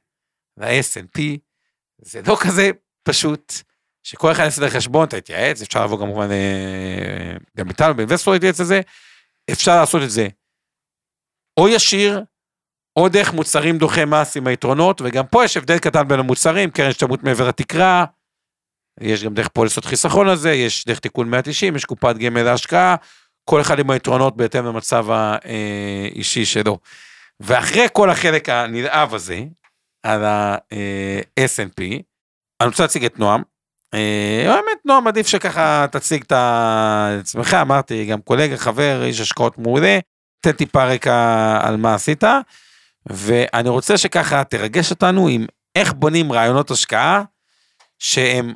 ל-S&P, זה לא כזה פשוט, שכל אחד יעשה חשבון, אתה תתייעץ, אפשר לבוא כמובן, אה, גם איתנו באינבסטור להתייעץ לזה, אפשר לעשות את זה או ישיר, או דרך מוצרים דוחי מס עם היתרונות, וגם פה יש הבדל קטן בין המוצרים, קרן השתלמות מעבר לתקרה, יש גם דרך פוליסות חיסכון הזה, יש דרך תיקון 190, יש קופת גמל להשקעה, כל אחד עם היתרונות בהתאם למצב האישי שלו. ואחרי כל החלק הנלהב הזה, על ה-S&P, אני רוצה להציג את נועם. אה, האמת, נועם, עדיף שככה תציג את עצמך, אמרתי, גם קולגה, חבר, איש השקעות מעולה, תן טיפה רקע על מה עשית, ואני רוצה שככה תרגש אותנו עם איך בונים רעיונות השקעה שהם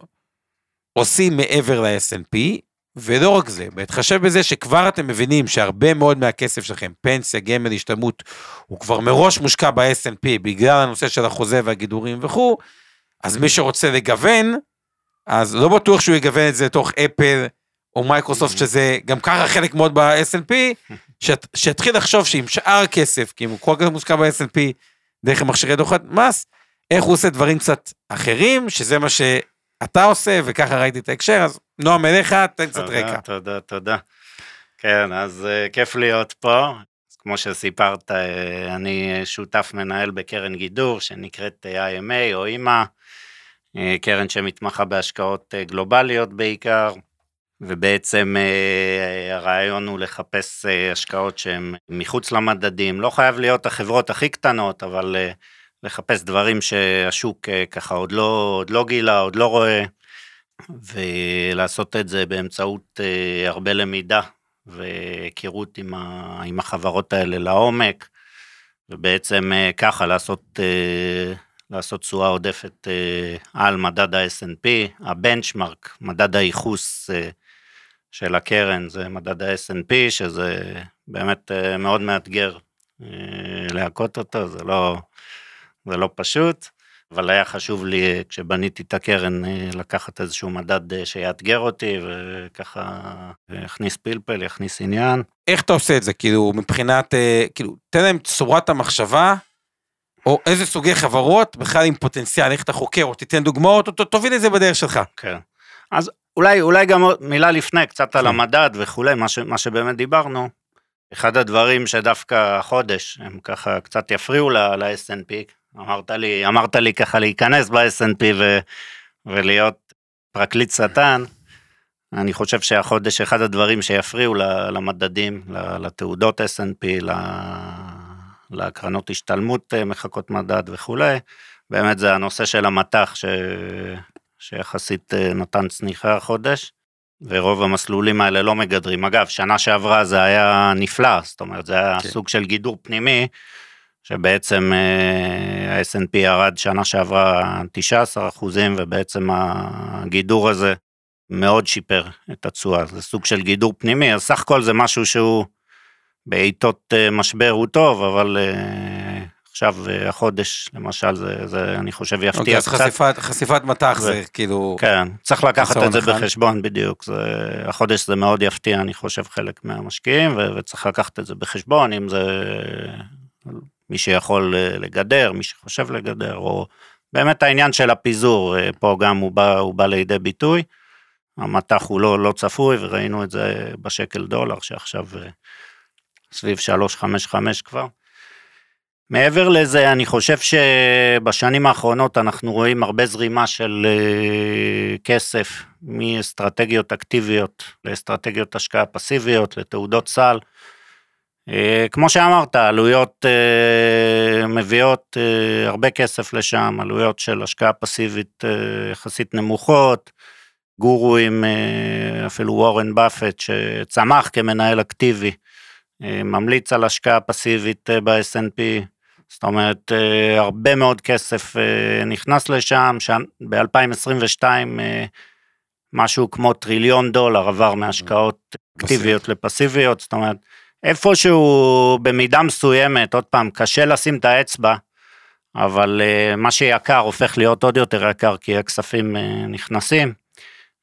עושים מעבר ל-S&P, ולא רק זה, בהתחשב בזה שכבר אתם מבינים שהרבה מאוד מהכסף שלכם, פנסיה, גמל, השתלמות, הוא כבר מראש מושקע ב-S&P בגלל הנושא של החוזה והגידורים וכו', אז מי שרוצה לגוון, אז לא בטוח שהוא יגוון את זה לתוך אפל או מייקרוסופט, שזה גם ככה חלק מאוד ב-S&P, שיתחיל לחשוב שעם שאר הכסף, כי אם הוא כל כך מושקע ב-S&P דרך המכשירי דוחות מס, איך הוא עושה דברים קצת אחרים, שזה מה שאתה עושה, וככה ראיתי את ההקשר, אז נועם אליך, תן קצת רקע. תודה, תודה. כן, אז uh, כיף להיות פה. כמו שסיפרת, uh, אני שותף מנהל בקרן גידור שנקראת IMA או אימא, uh, קרן שמתמחה בהשקעות uh, גלובליות בעיקר, ובעצם uh, הרעיון הוא לחפש uh, השקעות שהן מחוץ למדדים, לא חייב להיות החברות הכי קטנות, אבל uh, לחפש דברים שהשוק ככה עוד לא, עוד לא גילה, עוד לא רואה. ולעשות את זה באמצעות הרבה למידה והיכרות עם, עם החברות האלה לעומק, ובעצם ככה לעשות, לעשות תשואה עודפת על מדד ה-S&P, הבנצ'מרק, מדד הייחוס של הקרן זה מדד ה-S&P, שזה באמת uh, מאוד מאתגר uh, להכות אותו, זה לא, זה לא פשוט. אבל היה חשוב לי כשבניתי את הקרן אה, לקחת איזשהו מדד אה, שיאתגר אותי וככה יכניס פלפל, יכניס עניין. איך אתה עושה את זה? כאילו מבחינת, אה, כאילו, תן להם צורת המחשבה, או איזה סוגי חברות בכלל עם פוטנציאל, איך אתה חוקר, או תיתן דוגמאות, או תוביל את זה בדרך שלך. כן. אז אולי, אולי גם מילה לפני, קצת על כן. המדד וכולי, מה, ש, מה שבאמת דיברנו. אחד הדברים שדווקא החודש הם ככה קצת יפריעו ל-SNP, אמרת לי, אמרת לי ככה להיכנס ב-SNP ו, ולהיות פרקליט שטן, אני חושב שהחודש אחד הדברים שיפריעו למדדים, לתעודות S&P, לקרנות השתלמות אה, מחכות מדד וכולי, באמת זה הנושא של המטח ש... שיחסית אה, נתן צניחה החודש, ורוב המסלולים האלה לא מגדרים. אגב, שנה שעברה זה היה נפלא, זאת אומרת, זה היה כן. סוג של גידור פנימי, שבעצם אה, ה-S&P ירד שנה שעברה 19 אחוזים, ובעצם הגידור הזה מאוד שיפר את התשואה, זה סוג של גידור פנימי, אז סך הכל זה משהו שהוא בעיתות אה, משבר הוא טוב, אבל עכשיו החודש למשל זה, זה אני חושב יפתיע אוקיי, קצת. חשיפת, חשיפת מטח ו... זה כאילו... כן, צריך לקחת את זה אחד. בחשבון בדיוק, זה, החודש זה מאוד יפתיע אני חושב חלק מהמשקיעים ו, וצריך לקחת את זה בחשבון אם זה מי שיכול אה, לגדר, מי שחושב לגדר, או באמת העניין של הפיזור, אה, פה גם הוא בא, הוא בא לידי ביטוי. המטח הוא לא, לא צפוי, וראינו את זה בשקל דולר, שעכשיו אה, סביב 355 כבר. מעבר לזה, אני חושב שבשנים האחרונות אנחנו רואים הרבה זרימה של כסף מאסטרטגיות אקטיביות לאסטרטגיות השקעה פסיביות, לתעודות סל. אה, כמו שאמרת, עלויות אה, מביאות אה, הרבה כסף לשם, עלויות של השקעה פסיבית יחסית נמוכות, גורואים, אפילו וורן באפט שצמח כמנהל אקטיבי, ממליץ על השקעה פסיבית ב-S&P, זאת אומרת, אה, הרבה מאוד כסף אה, נכנס לשם, ב-2022 משהו כמו טריליון דולר עבר מהשקעות אקטיביות לפסיביות, זאת אומרת, איפשהו במידה מסוימת, עוד פעם, קשה לשים את האצבע, אבל מה שיקר הופך להיות עוד יותר יקר כי הכספים נכנסים.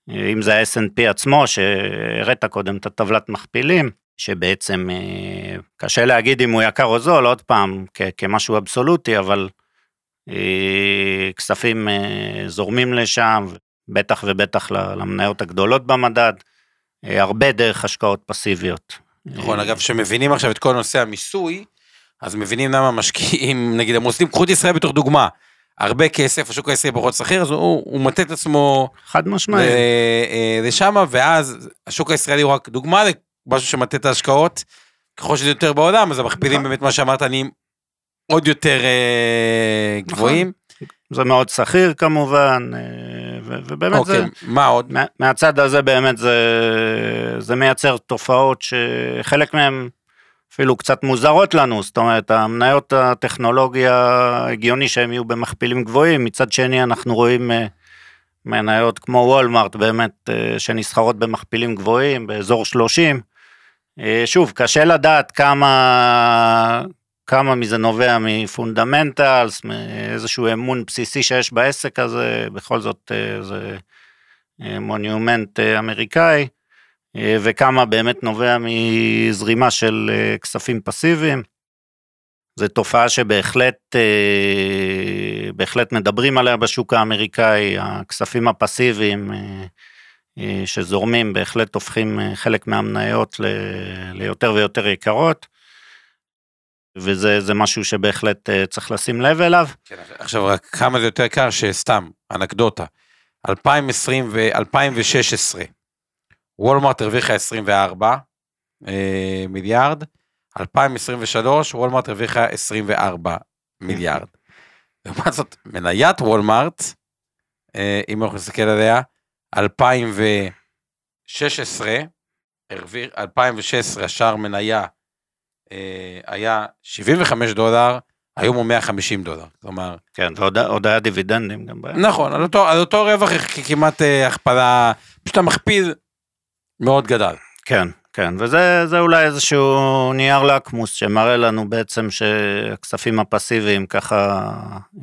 אם זה ה-S&P עצמו, שהראית קודם את הטבלת מכפילים, שבעצם אה, קשה להגיד אם הוא יקר או זול, עוד פעם, כמשהו אבסולוטי, אבל אה, כספים אה, זורמים לשם, בטח ובטח למניות הגדולות במדד, הרבה דרך השקעות פסיביות. נכון, אגב, כשמבינים עכשיו את כל נושא המיסוי, אז מבינים למה משקיעים, נגיד המוסדים, קחו את ישראל בתור דוגמה, הרבה כסף, השוק הישראלי פחות שכיר, אז הוא, הוא מטה את עצמו... חד משמעי. לשם, ואז השוק הישראלי הוא רק דוגמה משהו שמטה את ההשקעות, ככל שזה יותר בעולם, אז המכפילים נכון. באמת, מה שאמרת, נהיים עוד יותר אה, נכון. גבוהים. זה מאוד שכיר כמובן, אה, ובאמת אוקיי, זה... מה עוד? מהצד הזה באמת זה, זה מייצר תופעות שחלק מהן אפילו קצת מוזרות לנו, זאת אומרת, המניות הטכנולוגיה הגיוני שהם יהיו במכפילים גבוהים, מצד שני אנחנו רואים אה, מניות כמו וולמארט באמת שנסחרות במכפילים גבוהים, באזור 30, אה, שוב, קשה לדעת כמה, כמה מזה נובע מפונדמנטלס, מאיזשהו אמון בסיסי שיש בעסק הזה, בכל זאת אה, זה אה, מונומנט אמריקאי, וכמה באמת נובע מזרימה של כספים פסיביים. זו תופעה שבהחלט בהחלט מדברים עליה בשוק האמריקאי, הכספים הפסיביים אה, שזורמים בהחלט הופכים אה, חלק מהמניות ל, ליותר ויותר יקרות. וזה משהו שבהחלט אה, צריך לשים לב אליו. כן, עכשיו רק כמה זה יותר יקר שסתם אנקדוטה. 2020 ו-2016 וולמרט הרוויחה 24 אה, מיליארד, 2023 וולמרט הרוויחה 24 מיליארד. לעומת זאת מניית וולמרט, אה, אם אנחנו נסתכל עליה, 2016, 2016 השער מניה אה, היה 75 דולר, היום הוא 150 דולר, כלומר... כן, ועוד היה דיבידנדים גם בעיה. נכון, על אותו, על אותו רווח כמעט אה, הכפלה, פשוט המכפיל מאוד גדל. כן, כן, וזה אולי איזשהו נייר לקמוס שמראה לנו בעצם שהכספים הפסיביים ככה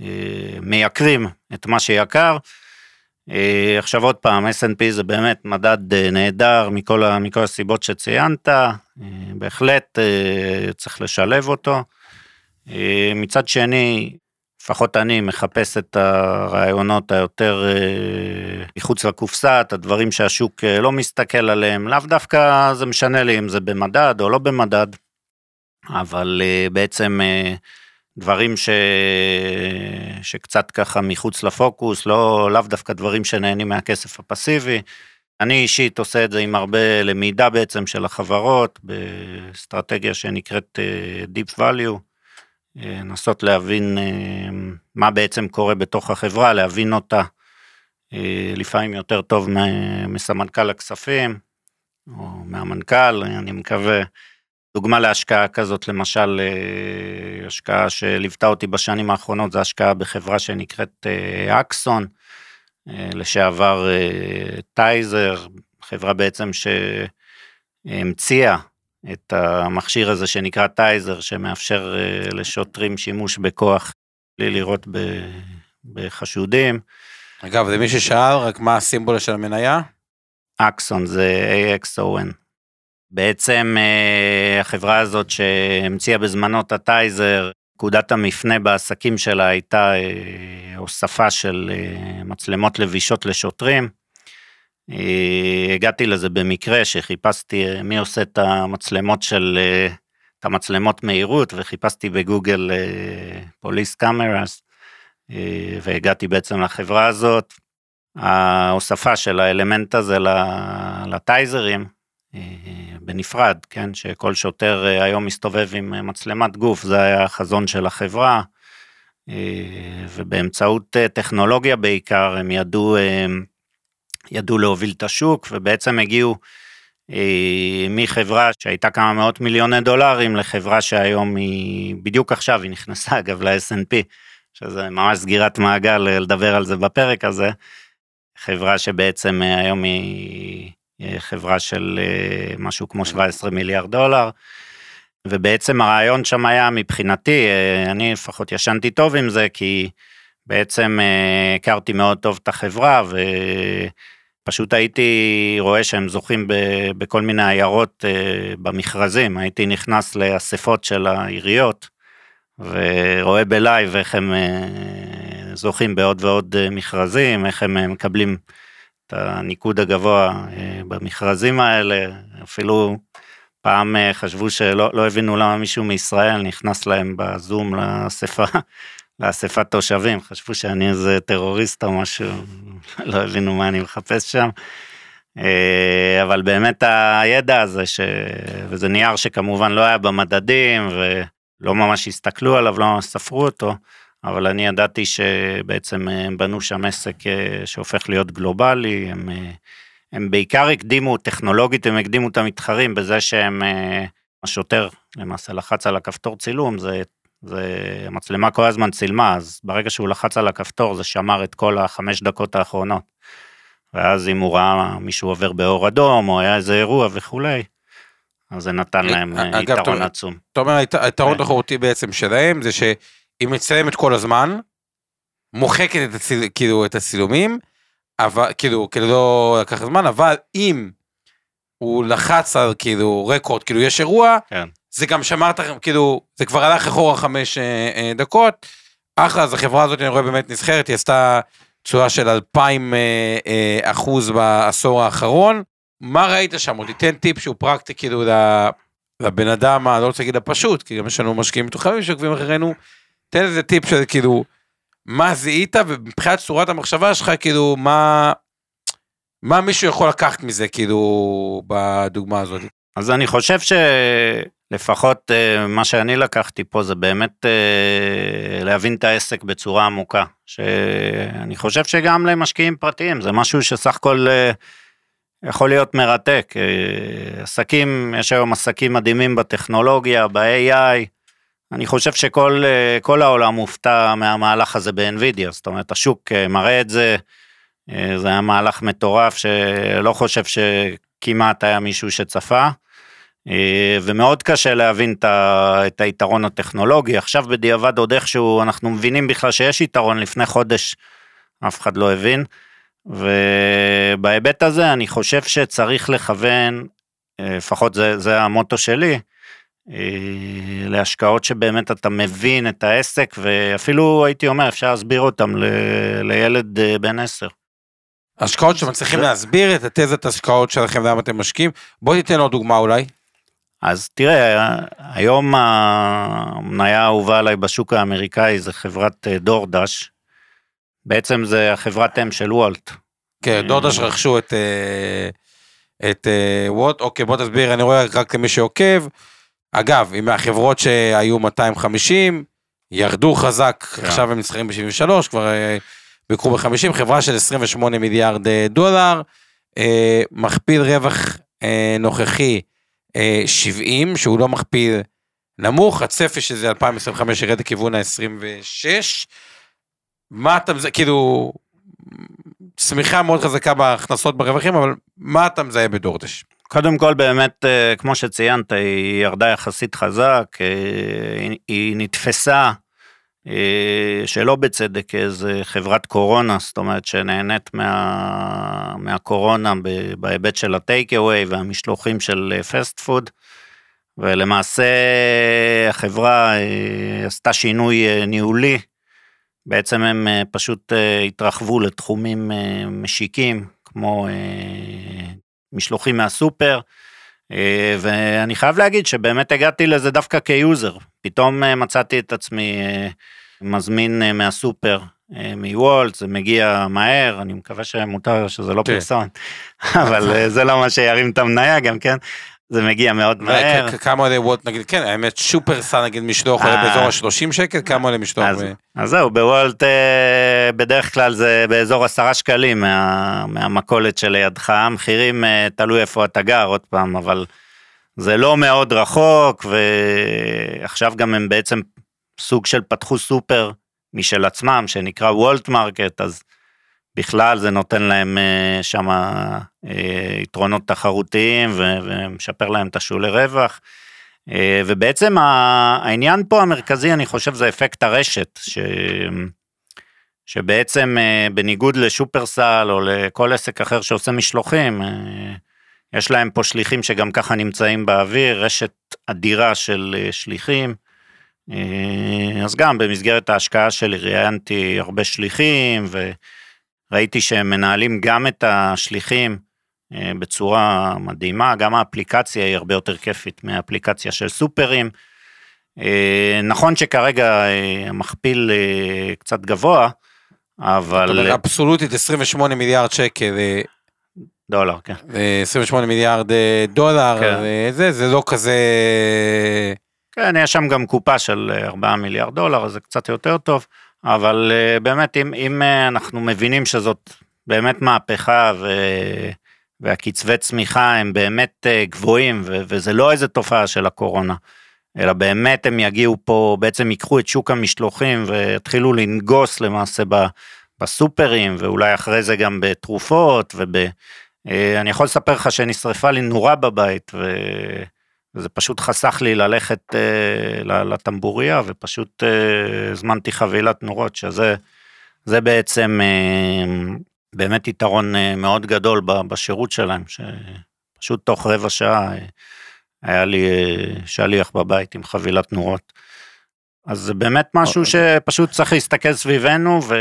אה, מייקרים את מה שיקר. אה, עכשיו עוד פעם, S&P זה באמת מדד אה, נהדר מכל, מכל הסיבות שציינת, אה, בהחלט צריך לשלב אותו. מצד שני, לפחות אני מחפש את הרעיונות היותר מחוץ לקופסה, את הדברים שהשוק לא מסתכל עליהם, לאו דווקא זה משנה לי אם זה במדד או לא במדד, אבל בעצם דברים ש... שקצת ככה מחוץ לפוקוס, לא, לאו דווקא דברים שנהנים מהכסף הפסיבי. אני אישית עושה את זה עם הרבה למידה בעצם של החברות, באסטרטגיה שנקראת אה, Deep Value, אה, לנסות להבין אה, מה בעצם קורה בתוך החברה, להבין אותה לפעמים יותר טוב מסמנכ"ל הכספים, או מהמנכ"ל, אני מקווה. דוגמה להשקעה כזאת, למשל, אה, השקעה שליוותה אותי בשנים האחרונות, זו השקעה בחברה שנקראת אה, אקסון, אה, לשעבר טייזר, חברה בעצם שהמציאה את המכשיר הזה שנקרא טייזר, שמאפשר לשוטרים שימוש בכוח בלי לראות בחשודים. אגב, למי ששאל, רק מה הסימבול של המניה? אקסון זה AXON. בעצם אה, החברה הזאת שהמציאה בזמנו את הטייזר, נקודת המפנה בעסקים שלה הייתה אה, הוספה של אה, מצלמות לבישות לשוטרים. הגעתי לזה במקרה שחיפשתי מי עושה את המצלמות של, את המצלמות מהירות וחיפשתי בגוגל police cameras והגעתי בעצם לחברה הזאת. ההוספה של האלמנט הזה לטייזרים בנפרד, כן, שכל שוטר אה, היום מסתובב עם אה, מצלמת גוף, זה היה החזון של החברה, אה, ובאמצעות טכנולוגיה בעיקר הם ידעו, ידעו להוביל את השוק, ובעצם הגיעו מחברה שהייתה כמה מאות מיליוני דולרים לחברה שהיום היא, בדיוק עכשיו היא נכנסה אגב ל-S&P, שזה ממש סגירת מעגל לדבר על זה בפרק הזה, חברה שבעצם היום היא חברה של משהו כמו 17 מיליארד דולר. ובעצם הרעיון שם היה מבחינתי, אני לפחות ישנתי טוב עם זה, כי בעצם הכרתי מאוד טוב את החברה, ופשוט הייתי רואה שהם זוכים בכל מיני עיירות במכרזים, הייתי נכנס לאספות של העיריות, ורואה בלייב איך הם זוכים בעוד ועוד מכרזים, איך הם מקבלים את הניקוד הגבוה במכרזים האלה, אפילו פעם חשבו שלא לא הבינו למה מישהו מישראל נכנס להם בזום לאספה, לאספת תושבים, חשבו שאני איזה טרוריסט או משהו, לא הבינו מה אני מחפש שם. אבל באמת הידע הזה, ש... וזה נייר שכמובן לא היה במדדים ולא ממש הסתכלו עליו, לא ספרו אותו, אבל אני ידעתי שבעצם הם בנו שם עסק שהופך להיות גלובלי, הם הם בעיקר הקדימו, טכנולוגית הם הקדימו את המתחרים בזה שהם, אה, השוטר למעשה לחץ על הכפתור צילום, זה, זה, המצלמה כל הזמן צילמה, אז ברגע שהוא לחץ על הכפתור זה שמר את כל החמש דקות האחרונות. ואז אם הוא ראה מישהו עובר באור אדום, או היה איזה אירוע וכולי, אז זה נתן אה, להם אה, אגב, יתרון עצום. אתה אומר, היתרון כן. תחרותי בעצם שלהם זה שהיא מצלמת כל הזמן, מוחקת את, הציל, כאילו, את הצילומים, אבל כאילו, כאילו לא לקח זמן, אבל אם הוא לחץ על כאילו רקורד, כאילו יש אירוע, כן. זה גם שמרת, כאילו, זה כבר הלך אחורה חמש אה, אה, דקות. אחלה, אז החברה הזאת אני רואה באמת נסחרת, היא עשתה תשואה של אלפיים אה, אה, אחוז בעשור האחרון. מה ראית שם? עוד תיתן טיפ שהוא פרקטי כאילו לבן אדם, אני לא רוצה להגיד הפשוט, כי גם יש לנו משקיעים מתוחמים שעוקבים אחרינו, תן איזה טיפ של כאילו, מה זיהית ומבחינת צורת המחשבה שלך כאילו מה מה מישהו יכול לקחת מזה כאילו בדוגמה הזאת. אז אני חושב שלפחות אה, מה שאני לקחתי פה זה באמת אה, להבין את העסק בצורה עמוקה שאני חושב שגם למשקיעים פרטיים זה משהו שסך הכל אה, יכול להיות מרתק עסקים יש היום עסקים מדהימים בטכנולוגיה ב-AI. אני חושב שכל העולם מופתע מהמהלך הזה באנווידיה, זאת אומרת השוק אה, מראה את זה, אה, זה היה מהלך מטורף שלא חושב שכמעט היה מישהו שצפה, אה, ומאוד קשה להבין את היתרון הטכנולוגי, עכשיו בדיעבד עוד איכשהו אנחנו מבינים בכלל שיש יתרון, לפני חודש אף אחד לא הבין, ובהיבט הזה אני חושב שצריך לכוון, לפחות זה, זה המוטו שלי, אה, להשקעות שבאמת אתה מבין את העסק ואפילו הייתי אומר אפשר להסביר אותם ל, לילד אה, בן 10. השקעות שמצליחים להסביר את התזת השקעות שלכם למה אתם משקיעים בוא ניתן עוד דוגמה אולי. אז תראה היום המניה האהובה עליי בשוק האמריקאי זה חברת אה, דורדש. בעצם זה החברת אם של וולט. כן דורדש רכשו את את וולט אוקיי בוא תסביר אני רואה רק למי שעוקב. אגב, עם החברות שהיו 250, ירדו חזק, כן. עכשיו הם נסחרים ב-73, כבר אה, ביקרו ב-50, חברה של 28 מיליארד אה, דולר, אה, מכפיל רווח נוכחי 70, שהוא לא מכפיל נמוך, הצפי שזה 2025 ירד לכיוון ה-26. מה אתה, כאילו, צמיחה מאוד חזקה בהכנסות ברווחים, אבל מה אתה מזהה בדורדש? קודם כל באמת, אה, כמו שציינת, היא ירדה יחסית חזק, אה, היא נתפסה אה, שלא בצדק כאיזה חברת קורונה, זאת אומרת שנהנית מה, מהקורונה בהיבט של הטייק אווי והמשלוחים של פסט פוד, ולמעשה החברה עשתה שינוי ניהולי, בעצם הם פשוט התרחבו לתחומים משיקים, כמו משלוחים מהסופר, אה, ואני חייב להגיד שבאמת הגעתי לזה דווקא כיוזר, פתאום אה, מצאתי את עצמי אה, מזמין מהסופר מוולט, זה מגיע מהר, אני מקווה שמותר שזה לא כן. פרסומת, אבל זה לא מה שירים את המניה גם כן, זה מגיע מאוד מהר. כמה עולה וולט נגיד, כן, האמת שופרסל נגיד משלוח עולה אה. באזור ה-30 שקל, כמה עולה משלוח? אז, זהו, בוולט אה, בדרך כלל זה באזור עשרה שקלים מה, מהמכולת שלידך, המחירים אה, תלוי איפה אתה גר עוד פעם, אבל זה לא מאוד רחוק, ועכשיו גם הם בעצם סוג של פתחו סופר משל עצמם, שנקרא Wolt Market, אז בכלל זה נותן להם אה, שם אה, יתרונות תחרותיים ו- ומשפר להם את השולי רווח. אה, ובעצם העניין פה המרכזי, אני חושב, זה אפקט הרשת, ש... שבעצם בניגוד לשופרסל או לכל עסק אחר שעושה משלוחים, יש להם פה שליחים שגם ככה נמצאים באוויר, רשת אדירה של שליחים. אז גם במסגרת ההשקעה שלי ראיינתי הרבה שליחים וראיתי שהם מנהלים גם את השליחים אה, בצורה מדהימה, גם האפליקציה היא הרבה יותר כיפית מהאפליקציה של סופרים. אה, נכון שכרגע אה, המכפיל קצת גבוה, אבל... אבסולוטית 28 מיליארד שקל, דולר, כן. אה, 28 מיליארד דולר, כן. זה, זה לא כזה... כן, יש שם גם קופה של אה, 4 מיליארד דולר, אז זה קצת יותר טוב, אבל אה, באמת, אם, אם אה, אנחנו מבינים שזאת באמת מהפכה ו... והקצבי צמיחה הם באמת אה, גבוהים, ו... וזה לא איזה תופעה של הקורונה, אלא באמת הם יגיעו פה, בעצם ייקחו את שוק המשלוחים ויתחילו לנגוס למעשה ב... בסופרים, ואולי אחרי זה גם בתרופות, וב... אני יכול לספר לך שנשרפה לי נורה בבית, ו... וזה פשוט חסך לי ללכת אה, לטמבוריה, ופשוט אה, הזמנתי חבילת נורות, שזה זה בעצם אה, באמת יתרון אה, מאוד גדול ב- בשירות שלהם, שפשוט תוך רבע שעה אה, היה לי אה, שליח בבית עם חבילת נורות. אז זה באמת משהו שפשוט צריך להסתכל סביבנו, ו...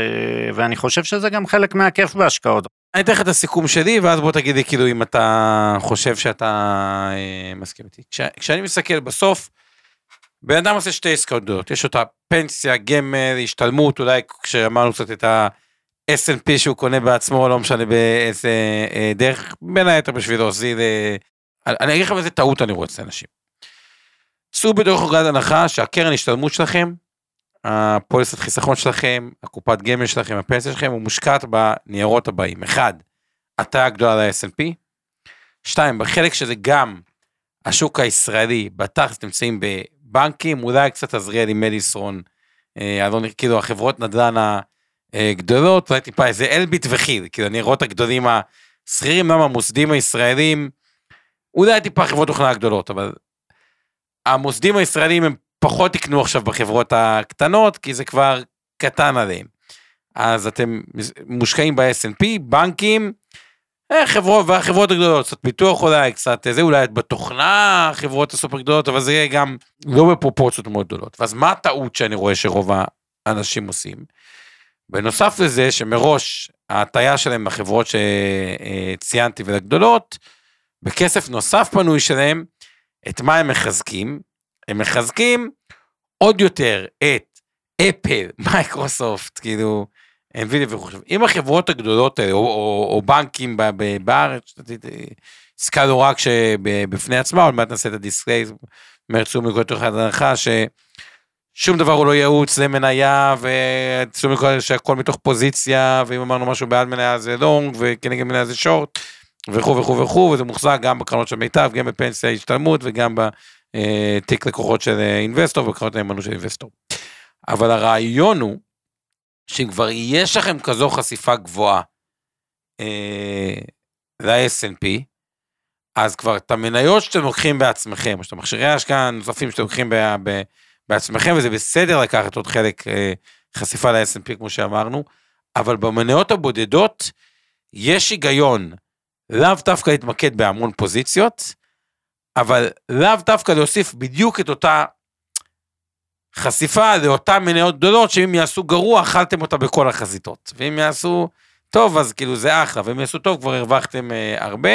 ואני חושב שזה גם חלק מהכיף בהשקעות. אני אתן לך את הסיכום שלי, ואז בוא תגיד לי כאילו אם אתה חושב שאתה אה, מסכים איתי. כש, כשאני מסתכל בסוף, בן אדם עושה שתי עסקאות גדולות, יש אותה פנסיה, גמל, השתלמות, אולי כשאמרנו קצת את ה-S&P שהוא קונה בעצמו, לא משנה באיזה אה, דרך, בין היתר בשביל להוזיל, אה, אני אגיד לכם איזה טעות אני רואה אצל אנשים. צאו בתוך נקודת הנחה שהקרן השתלמות שלכם, הפוליסת חיסכון שלכם, הקופת גמל שלכם, הפנסיה שלכם, הוא מושקעת בניירות הבאים. אחד, הטיה גדולה ל-S&P. שתיים, בחלק שזה גם השוק הישראלי, בתכלס נמצאים בבנקים, אולי קצת עזריאלי מדיסון, אה, אז לא כאילו החברות נדל"ן הגדולות, אולי טיפה איזה אלביט וכיל, כאילו הניירות הגדולים השכירים, למה המוסדים הישראלים, אולי טיפה חברות תוכנה הגדולות, אבל המוסדים הישראלים הם פחות יקנו עכשיו בחברות הקטנות, כי זה כבר קטן עליהם. אז אתם מושקעים ב-S&P, בנקים, אה, חברות, והחברות הגדולות, קצת פיתוח אולי, קצת זה, אולי בתוכנה, החברות הסופר גדולות, אבל זה יהיה גם לא בפרופורציות מאוד גדולות. ואז מה הטעות שאני רואה שרוב האנשים עושים? בנוסף לזה, שמראש ההטייה שלהם בחברות שציינתי ולגדולות, בכסף נוסף פנוי שלהם, את מה הם מחזקים? הם מחזקים עוד יותר את אפל, מייקרוסופט, כאילו, NVIDIA וכו'. אם החברות הגדולות האלה, או, או, או בנקים בארץ, עסקה לא רק שבפני עצמה, עוד מעט נעשה את ה disclaimer, צאו מכל אחד הנחה, ששום דבר הוא לא ייעוץ למניה, וצאו מכל שהכל מתוך פוזיציה, ואם אמרנו משהו בעד מניה זה long, וכנגד מניה זה short, וכו' וכו' וכו', וזה מוחזק גם בקרנות של מיטב, גם בפנסיה השתלמות, וגם בתיק לקוחות של אינבסטור, ובקרנות נאמנות של אינבסטור. אבל הרעיון הוא, שאם כבר יש לכם כזו חשיפה גבוהה אה, ל-S&P, אז כבר את המניות שאתם לוקחים בעצמכם, או שאתם מכשירי ההשקעה הנוספים שאתם לוקחים בעצמכם, וזה בסדר לקחת עוד חלק אה, חשיפה ל-S&P כמו שאמרנו, אבל במניות הבודדות יש היגיון לאו דווקא להתמקד בהמון פוזיציות, אבל לאו דווקא להוסיף בדיוק את אותה חשיפה לאותן מניות גדולות, שאם יעשו גרוע, אכלתם אותה בכל החזיתות. ואם יעשו טוב, אז כאילו זה אחלה, ואם יעשו טוב, כבר הרווחתם אה, הרבה.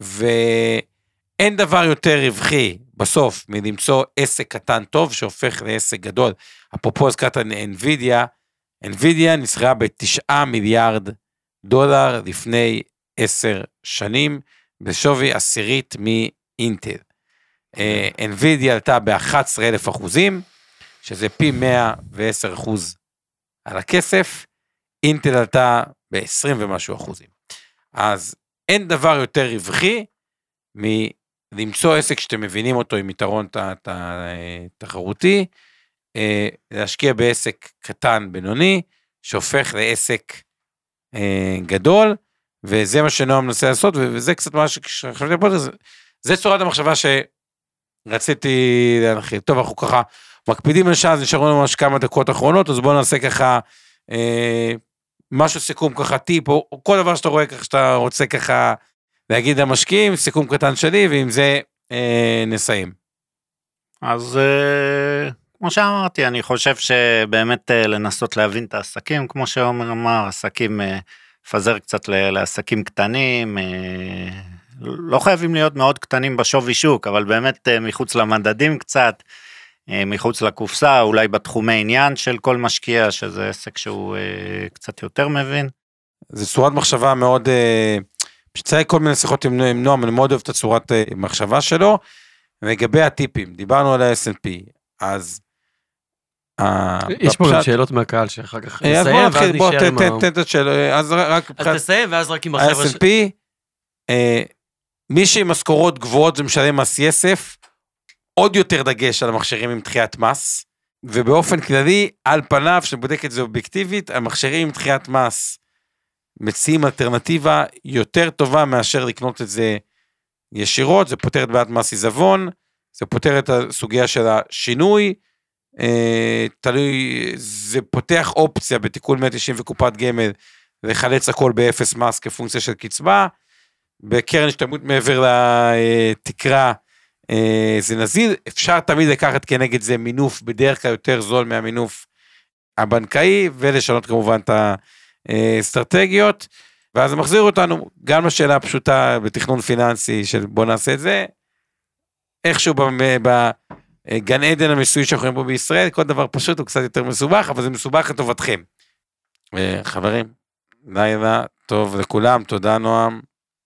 ואין דבר יותר רווחי בסוף מלמצוא עסק קטן טוב שהופך לעסק גדול. אפרופו הזכרת NVIDIA, NVIDIA נסחרה בתשעה מיליארד דולר לפני עשר שנים, בשווי עשירית אינטל. אה, NVIDIA עלתה ב-11,000 אחוזים, שזה פי 110 אחוז על הכסף, אינטל עלתה ב-20 ומשהו אחוזים. אז אין דבר יותר רווחי מלמצוא עסק שאתם מבינים אותו עם יתרון תחרותי, אה, להשקיע בעסק קטן בינוני, שהופך לעסק אה, גדול, וזה מה שנועם מנסה לעשות, וזה קצת מה שחשבתי על זה, זה צורת המחשבה שרציתי להנחיל. טוב, אנחנו ככה מקפידים על שעה, אז נשארו לנו ממש כמה דקות אחרונות, אז בואו נעשה ככה אה, משהו סיכום ככה טיפ, או, או כל דבר שאתה רואה ככה שאתה רוצה ככה להגיד למשקיעים, סיכום קטן שלי, ועם זה אה, נסיים. אז אה, כמו שאמרתי, אני חושב שבאמת אה, לנסות להבין את העסקים, כמו שעומר אמר, עסקים, אה, לפזר קצת לעסקים קטנים, אה, לא חייבים להיות מאוד קטנים בשווי שוק, אבל באמת אה, מחוץ למדדים קצת, אה, מחוץ לקופסה, אולי בתחומי עניין של כל משקיע, שזה עסק שהוא אה, קצת יותר מבין. זו צורת מחשבה מאוד, לי כל מיני שיחות עם, עם נועם, אני מאוד אוהב את הצורת מחשבה שלו. לגבי הטיפים, דיברנו על ה-S&P, אז... יש פה גם שאלות מהקהל שאחר כך נסיים, ואז נשאר עם ה... תן את השאלות, אז רק אז תסיים, ואז רק עם החבר'ה... ה-S&P, מי שעם משכורות גבוהות ומשלם מס יסף, עוד יותר דגש על המכשירים עם דחיית מס, ובאופן כללי, על פניו, שבודק את זה אובייקטיבית, המכשירים עם דחיית מס מציעים אלטרנטיבה יותר טובה מאשר לקנות את זה ישירות, זה פותר את בעיית מס עיזבון, זה פותר את הסוגיה של השינוי, אה, תלוי, זה פותח אופציה בתיקון 190 וקופת גמל לחלץ הכל באפס מס כפונקציה של קצבה. בקרן השתלמות מעבר לתקרה אה, זה נזיל, אפשר תמיד לקחת כנגד זה מינוף בדרך כלל יותר זול מהמינוף הבנקאי ולשנות כמובן את האסטרטגיות. ואז זה מחזיר אותנו גם לשאלה הפשוטה בתכנון פיננסי של בוא נעשה את זה. איכשהו בגן עדן המיסוי שאנחנו רואים פה בישראל, כל דבר פשוט הוא קצת יותר מסובך, אבל זה מסובך לטובתכם. אה, חברים, לילה טוב לכולם, תודה נועם,